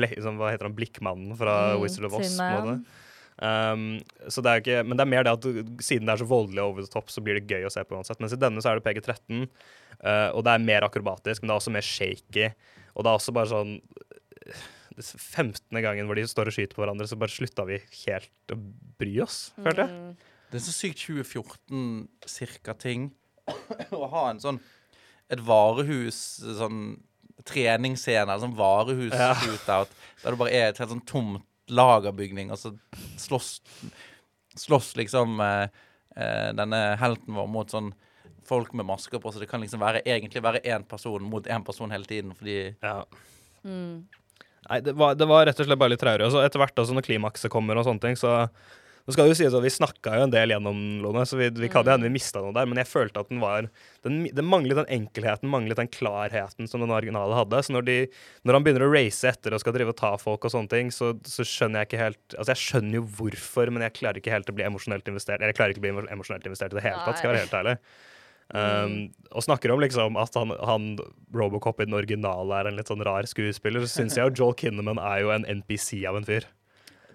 ble, som Hva heter han? Blikkmannen fra
Mm,
Wizard of Oz. På en måte. Um, så det er ikke, men det er mer det at siden det er så voldelig over the top, så blir det gøy å se på uansett. Mens i denne så er det PG-13, uh, og det er mer akrobatisk, men det er også mer shaky. Og det er også bare sånn uh, det 15. gangen hvor de står og skyter på hverandre, så bare slutta vi helt å bry oss, følte jeg.
Mm.
Det er så sykt 2014-cirka ting å ha en sånn Et varehus, sånn treningsscene, eller sånn varehus-shootout, der du bare er et helt sånn tomt lagerbygning, og så slåss Slåss liksom eh, eh, denne helten vår mot sånn folk med masker på, så det kan liksom være, egentlig være én person mot én person hele tiden, fordi
Ja.
Mm.
Nei, det var, det var rett og slett bare litt traurig. Og så etter hvert, altså, når klimakset kommer og sånne ting, så nå skal det jo sies at Vi snakka jo en del gjennom lånet, så vi, vi kan jo hende vi mista noe der. Men jeg følte at den var den, Den manglet den enkelheten, manglet den klarheten som den originale hadde. Så når, de, når han begynner å race etter og skal drive og ta folk og sånne ting, så, så skjønner jeg ikke helt Altså, jeg skjønner jo hvorfor, men jeg klarer ikke helt å bli emosjonelt investert. Eller jeg klarer ikke å bli emosjonelt investert i det hele tatt, skal jeg være helt ærlig. Um, og snakker om liksom at han, han Robocop i den originale er en litt sånn rar skuespiller, så syns jeg jo Joel Kinnaman er jo en NPC av en fyr.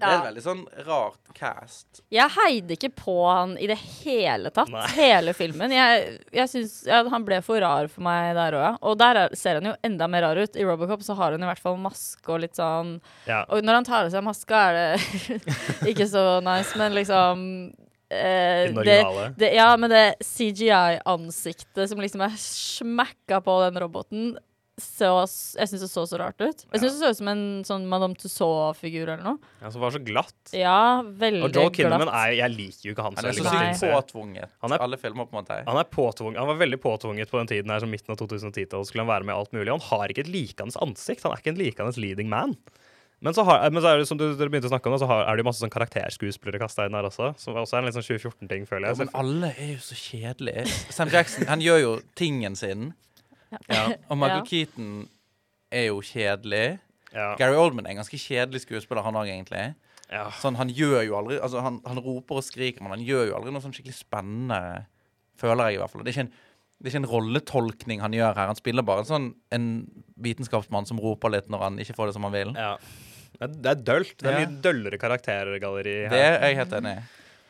Det er et veldig sånn rart cast.
Jeg heide ikke på han i det hele tatt.
Nei. *laughs*
Hele filmen. Jeg, jeg synes, ja, Han ble for rar for meg der òg, ja. Og der er, ser han jo enda mer rar ut. I Robocop så har han i hvert fall maske og litt sånn
Ja.
Og når han tar av seg maska, er det *laughs* ikke så nice, men liksom eh, det, det, ja, men det CGI-ansiktet som liksom er smakka på den roboten så, Jeg syns det så så rart ut. Jeg syns det så ut som en sånn Madame Tussauds-figur eller noe.
Ja, som var så glatt.
Ja, veldig
Og Joel Kinnaman
glatt.
er Jeg liker jo ikke han så
Han er så
veldig godt.
sykt påtvunget.
Han er-
Alle filmer, på en måte.
Han er påtvunget, han var veldig påtvunget på den tiden her som midten av 2010-tallet. Skulle han være med i alt mulig. Han har ikke et likende ansikt. Han er ikke en likende leading man. Men så, har, men så er det som du, dere begynte å snakke om, da, så har, er det jo masse sånn karakterskuespillere kasta inn her også. Som også er en litt sånn 2014-ting, føler
Ja,
jeg.
men alle er jo så kjedelige. Sam Jackson han gjør jo tingen sin.
Ja.
Og Michael
Ja.
Keaton er jo kjedelig.
Ja.
Gary Oldman er en ganske kjedelig skuespiller, han òg, egentlig.
Ja.
Sånn, han gjør jo aldri Altså, han, han roper og skriker, men han gjør jo aldri noe sånn skikkelig spennende. Føler jeg, i hvert fall. Det er ikke en, det er ikke en rolletolkning han gjør her. Han spiller bare en sånn en vitenskapsmann som roper litt når han ikke får det som han vil.
ja. Det er- dølt. Det er
Ja.
mye døllere karaktergalleri
Det er jeg helt enig i.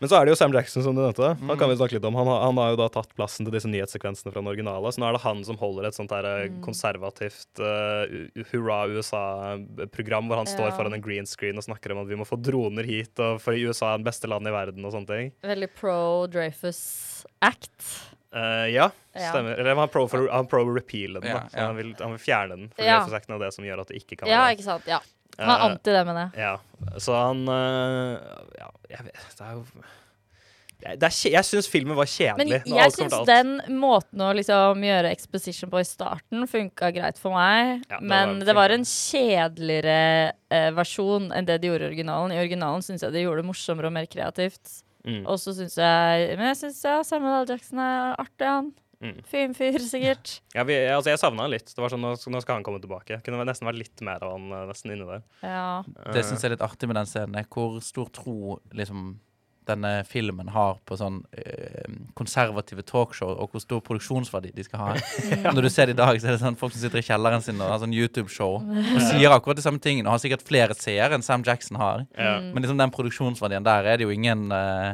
Men så er det jo Sam Jackson, som du nevnte. Han kan vi snakke litt om. Han har, han har jo da tatt plassen til disse nyhetssekvensene fra den originale. Så nå er det han som holder et sånt her eh, konservativt uh, hurra USA-program, hvor han står
Ja.
foran en green screen og snakker om at vi må få droner hit, og for USA er det beste landet i verden, og sånne ting.
Veldig pro Dreyfus Act.
Uh, ja,
Ja.
stemmer. Eller han pro, for, han pro repeale den,
Ja,
da. Så
ja.
han, vil, han vil fjerne den. For
Ja.
Dreyfus-acten er det som gjør at det ikke kan være Ja,
ikke sant. Ja. Han er
Eh,
anti det, mener jeg.
Ja, så han øh, Ja, jeg vet Det er jo det er, Jeg syns filmen var kjedelig.
Men jeg syns den måten å liksom gjøre exposition på i starten funka greit for meg.
Ja, det
men
var
det var en kjedeligere eh, versjon enn det de gjorde i originalen. I originalen syns jeg de gjorde det morsommere og mer kreativt.
Mm.
Og så syns jeg Men jeg syns ja, Samuel L. Jackson er artig, han.
Mm.
Fin fyr, sikkert.
Ja, vi, altså, jeg savna han litt. Det var sånn, nå, nå skal han komme tilbake. Kunne nesten vært litt mer av han øh, nesten inni der.
Ja.
Det syns jeg er litt artig med den scenen, er hvor stor tro liksom denne filmen har på sånn øh, konservative talkshow, og hvor stor produksjonsverdi de skal ha. *laughs* Når du ser det i dag, så er det sånn folk som sitter i kjelleren sin og har sånn YouTube-show *laughs* og sier akkurat de samme tingene, og har sikkert flere seere enn Sam Jackson har.
Ja.
Mm.
Men liksom den produksjonsverdien der er det jo ingen øh,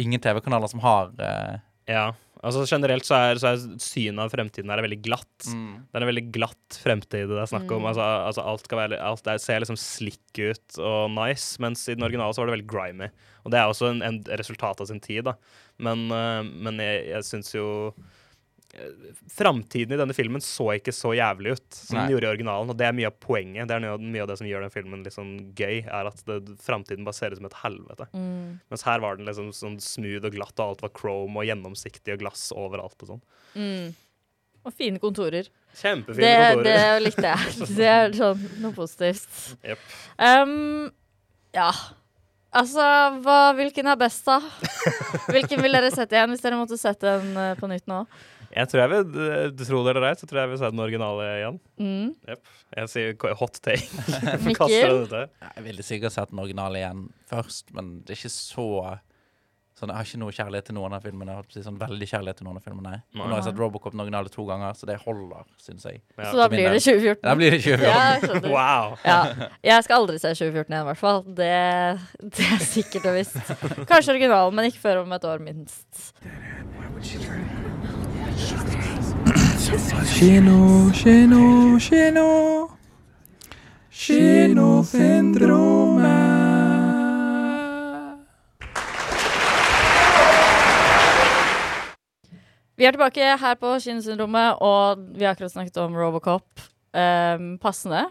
Ingen TV-kanaler som har Øh,
ja. Altså Generelt så er, så er synet av fremtiden her er veldig glatt.
mm.
Det er en veldig glatt fremtid det er snakk om.
Mm.
Altså, altså alt, skal være, alt der ser liksom slick ut og nice, mens i den originale så var det veldig grimy. Og det er også en, en resultat av sin tid, da. Men, uh, men jeg, jeg syns jo Framtiden i denne filmen så ikke så jævlig ut som
Nei.
den gjorde i originalen, og det er mye av poenget. Det er mye, av- det som gjør den filmen litt sånn gøy, er at det, framtiden bare ser ut som et helvete.
Mm.
Mens her var den liksom sånn smooth og glatt, og alt var chrome og gjennomsiktig og glass overalt og sånn.
Mm. Og fine kontorer.
Kjempefine
Det,
kontorer.
det likte jeg. *laughs* Det er sånn noe positivt.
Yep.
Um, ja. Altså, hva, hvilken er best, da? *laughs* Hvilken vil dere sette igjen hvis dere måtte sette den eh, på nytt nå?
Jeg tror jeg vil, du tro det eller ei, så tror jeg vil se den originale igjen.
Mm.
Jeg sier hot take. *laughs*
Mikkel?
Jeg ville sikkert sett den originale igjen først, men det er ikke så Sånn, jeg har ikke noe kjærlighet til noen av filmene. Jeg har sånn veldig kjærlighet til noen av filmene. Nei. nå har jeg sett Robocop den originale to ganger, så det holder, syns jeg.
Ja.
Så da blir det 2014?
Da blir det 2014.
Ja. *laughs*
Wow!
Ja. Jeg skal aldri se 2014 igjen, i hvert fall. Det, det er sikkert og visst. Kanskje originalen, men ikke før om et år, minst.
Kino, kino, kino. Kinosyndrome
Vi er tilbake her på Kinosyndromet, og vi har akkurat snakket om Robocop. Um, passende.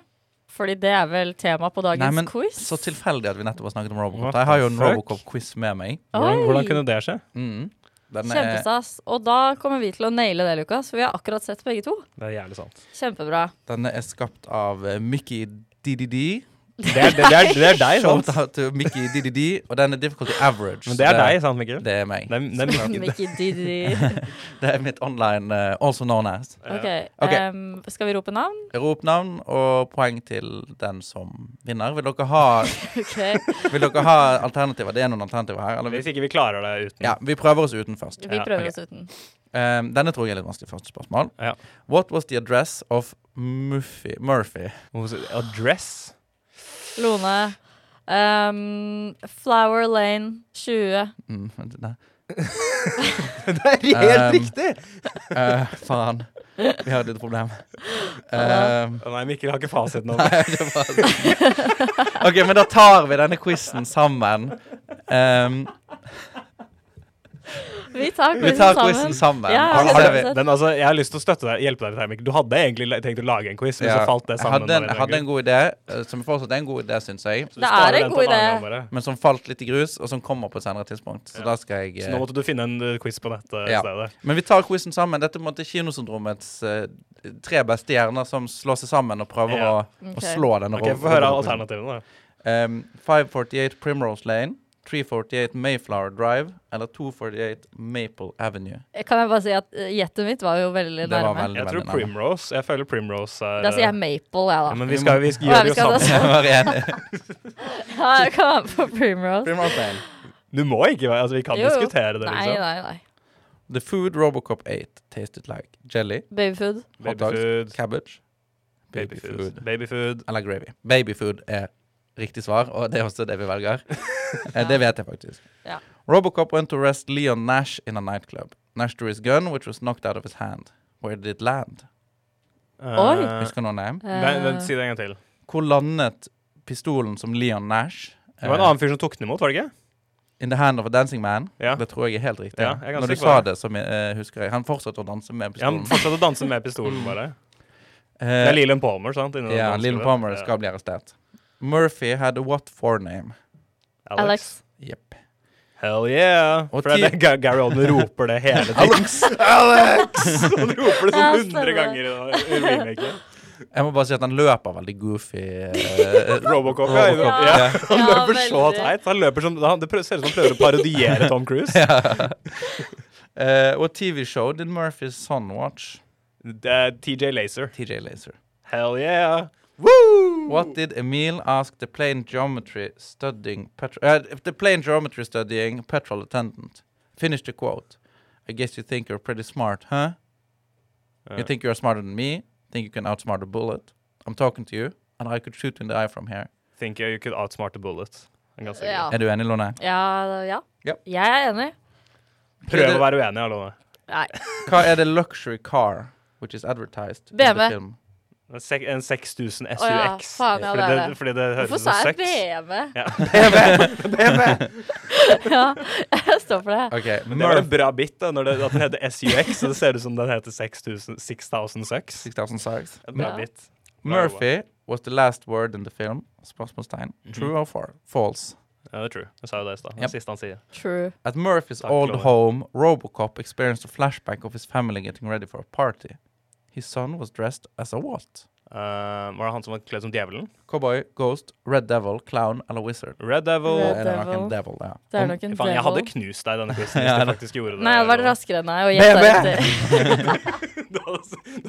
Fordi det er vel tema på dagens
Nei, men
quiz.
Så tilfeldig at vi nettopp har snakket om Robocop. Jeg har jo en? Robocop-quiz med meg.
Hvordan, hvordan kunne det skje?
Mm. Den
Kjempestas. Og da kommer vi til å naile det, Lukas, for vi har akkurat sett begge to.
Det er jævlig sant.
Kjempebra.
den er skapt av Mickey DDD.
Det er, det, det er, det er deg, sant?
Shout out til Mickey DDD. Og den er difficulty average.
Men det er deg, sant, Mikkel?
Det er meg.
Det er, det er
Mickey DDD. *laughs*
Det er mitt online, uh, also known as.
OK.
okay.
Um, skal vi rope navn?
Rop navn og poeng til den som vinner. Vil dere ha, *laughs*
okay.
vil dere ha alternativer? Det er noen alternativer her. Eller?
Hvis ikke vi klarer det uten.
Ja, vi prøver oss uten først.
Vi prøver
okay.
oss uten.
Um, denne tror jeg er litt vanskelig. Første spørsmål.
Ja.
What was the address of Muffy, Murphy?
Adress?
Lone. Um, Flower Lane 20.
Mm, vent, nei. *laughs*
Det er helt
Um,
riktig!
uh, faen. Vi har et lite problem. Um,
Å Nei, Mikkel har ikke fasiten nå. *laughs*
OK, men da tar vi denne quizen sammen. Um,
Vi tar quizen sammen.
quizen sammen.
Ja,
Og så
har?
Men altså, jeg har lyst til å støtte deg, hjelpe deg litt Du hadde egentlig tenkt å lage en quiz, men
Ja,
så falt det
jeg
sammen.
hadde en, jeg hadde en god idé, eh, som fortsatt er en god idé, syns jeg.
Det er en god idé.
Men som falt litt i grus, og som kommer på et senere tidspunkt. Så da skal jeg
Så nå
eh,
måtte du finne en uh, quiz på nettet i
Ja.
stedet.
Men vi tar quizen sammen. Dette er kinosyndromets eh, tre beste hjerner som slår seg sammen og prøver
Ja.
å, å slå denne
Ok, Få høre alternativene, da.
Um, 548 Primrose Lane, 348 Mayflower Drive eller 248 Maple Avenue.
Kan jeg bare si at jettet gjettet mitt var jo veldig
Det var
nærme.
veldig,
Jeg tror
veldig nærme.
Primrose. Jeg føler Primrose er
Da sier jeg Maple, jeg,
ja,
da.
Men vi skal, vi
Å, ja,
gjør
vi
det jo
skal
sammen. *laughs* *laughs*
Ja, jeg kan være på Primrose.
Primrose
Du må ikke være Altså, vi kan
Jo, jo.
diskutere det,
Nei,
liksom.
nei, nei.
The food Robocop ate tasted like jelly,
Babyfood.
hot dogs,
Babyfood.
cabbage,
Babyfood. Babyfood.
eller gravy. Babyfood er riktig svar, og det er også det vi velger. *laughs* Eh, det vet jeg faktisk.
Ja.
Robocop went to arrest Leon Nash in a nightclub. Nash drew his gun, which was knocked out of his hand. Where did it land?
Oi.
Eh,
Husker noen det?
vent, vent, si det en gang til.
Hvor landet pistolen som Leon Nash
Det var en
eh,
annen fyr som tok den imot, var det ikke?
In the hand of a dancing man?
Ja.
Det tror jeg er helt riktig.
Ja, jeg
Når du sa
det.
det, så uh, husker jeg. Han fortsatte å danse med
Ja, han fortsatte å danse med pistolen, bare. *laughs* Det
Eh,
er Leland Palmer, sant?
ja, Leland. Palmer skal bli arrestert. Murphy had what for name?
Alex.
Yep.
Hell yeah!
Og
For det Gary Oldman roper det hele tiden.
Alex! *laughs*
Alex! Han roper det sånn hundre ganger i den remaken.
Jeg må bare si at han løper veldig goofy. eh, *laughs*
Robocop, ja.
Robocop,
ja.
ja. *laughs*
Han
Ja,
løper så teit. Han løper som, han, det ser ut som han prøver å parodiere Tom Cruise.
uh, what TV show did Murphy's son watch?
TJ Laser.
TJ Laser.
Hell yeah! Woo!
What did Emil ask the plane geometry studying petrol uh, the plane geometry studying petrol attendant? Finish the quote. I guess you think you're pretty smart, huh?
Uh.
You think you're smarter than me? Think you can outsmart a bullet? I'm talking to you, and I could shoot you in the eye from here.
Think you could outsmart a bullet. Jeg ganske sikker.
Ja.
Er du enig, Lone?
Ja, ja.
Ja.
Jeg er enig.
Prøv å være uenig, Alone.
Nei.
Hva er the luxury car which is advertised in the film?
En 6000 SUX.
Å ja, faen, ja,
fordi,
det er
det,
det.
fordi det høres
Hvorfor
ut
sa
som
jeg
BV?
BV!
Ja. *laughs* *laughs*
ja, jeg står for det.
Okay,
Men det var en bra bit, da, når det, at den heter SUX, så det ser ut som den heter 6000 6000 Sucks.
6006.
En bra bit.
Murphy was the last word in the film. Spørsmålstegn. True or far? false?
Ja, det er true. Jeg sa jo det i stad.
Yep.
siste han sier.
True.
At Murphy's
Takk,
old
Lord.
home, Robocop experienced a flashback of his family getting ready for a party. His son was dressed as a what?
Uh, var det han som var kledd som djevelen?
Cowboy, ghost, red devil, clown eller wizard?
Red Devil.
Red
Det er nok en
devil.
ja.
Det er nok en
devil. jeg hadde knust deg i denne *laughs* quizen
Ja,
hvis du
det-
faktisk gjorde det.
Nei, jeg hadde vært raskere enn deg og gjetta riktig.
Du hadde,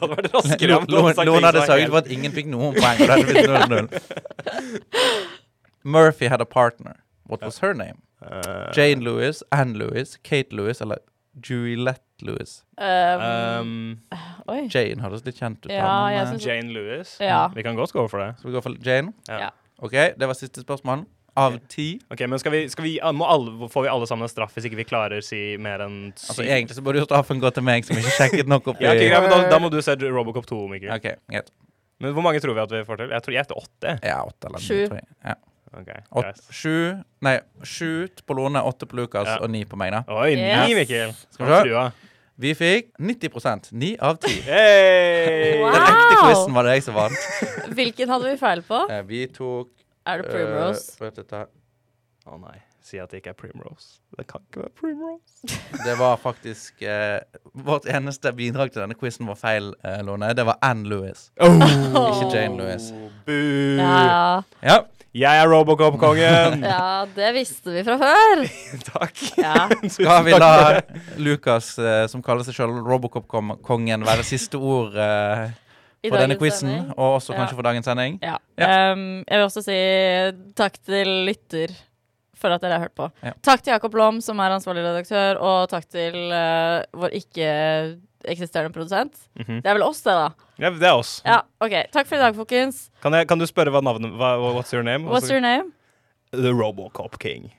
hadde vært raskere. men
Noen noen hadde sørget
helt-
for at ingen fikk noen poeng. og det hadde blitt 0-0. Murphy had a partner. What was her name?
Uh,
Jane Lewis, Anne Lewis, Kate Lewis eller Juliette Lewis?
Um,
um,
oi.
Jane høres litt kjent ut.
Ja,
men,
jeg
eh,
synes-
Jane Lewis.
Ja.
Vi kan godt gå for det.
Skal vi gå for Jane?
Ja.
Ja.
OK, det var siste spørsmål. Av ti.
Ok, men skal vi, skal vi, må alle, Får vi alle sammen en straff hvis ikke vi klarer å si mer enn syv?
Altså Egentlig så burde jo straffen gå til meg, som ikke sjekket nok opp i *laughs*
ja, okay, da, da må du se Robocop 2, Mikkel.
Okay, greit.
Men hvor mange tror vi at vi får til? Jeg tror jeg heter åtte.
Ja, åtte eller
Sju.
tror jeg. Ja.
Okay,
Åt, sju Nei, sju på Lone, åtte på Lukas
Ja.
og ni på meg, da.
Oi,
Yes.
Mikkel.
Skal vi se. Vi fikk 90% Ni av ti. *laughs*
Hey!
Wow.
Den ekte quizen var det jeg som vant. *laughs*
Hvilken hadde vi feil på?
Eh, Vi tok
Er det Primrose?
øh, vet du hva?
Å nei, si at det ikke er Primrose. Det kan ikke være Primrose. *laughs*
Det var faktisk eh, Vårt eneste bidrag til denne quizen var feil, eh, Lone. Det var Anne Oh! Ikke Jane Lewis.
Boo!
Ja,
Ja.
Jeg er Robocop-kongen! *laughs*
ja, det visste vi fra før. *laughs*
Takk.
Ja.
Skal vi la Lukas, eh, som kaller seg sjøl Robocop-kongen, være siste ord eh, for denne quizen?
sending.
Og også
Ja.
kanskje for dagens sending?
Ja.
Ja.
Um, jeg vil også si takk til lytter for at dere har hørt på.
Ja.
Takk til Jakob Lom, som er ansvarlig redaktør, og takk til uh, vår ikke-eksisterende produsent.
Mhm.
Det er vel oss, det, da.
Ja, det er oss.
Ja, OK. Takk for i dag, folkens.
Kan, jeg, kan du spørre hva navnet hva, What's your name?
What's your name?
The Robocop King.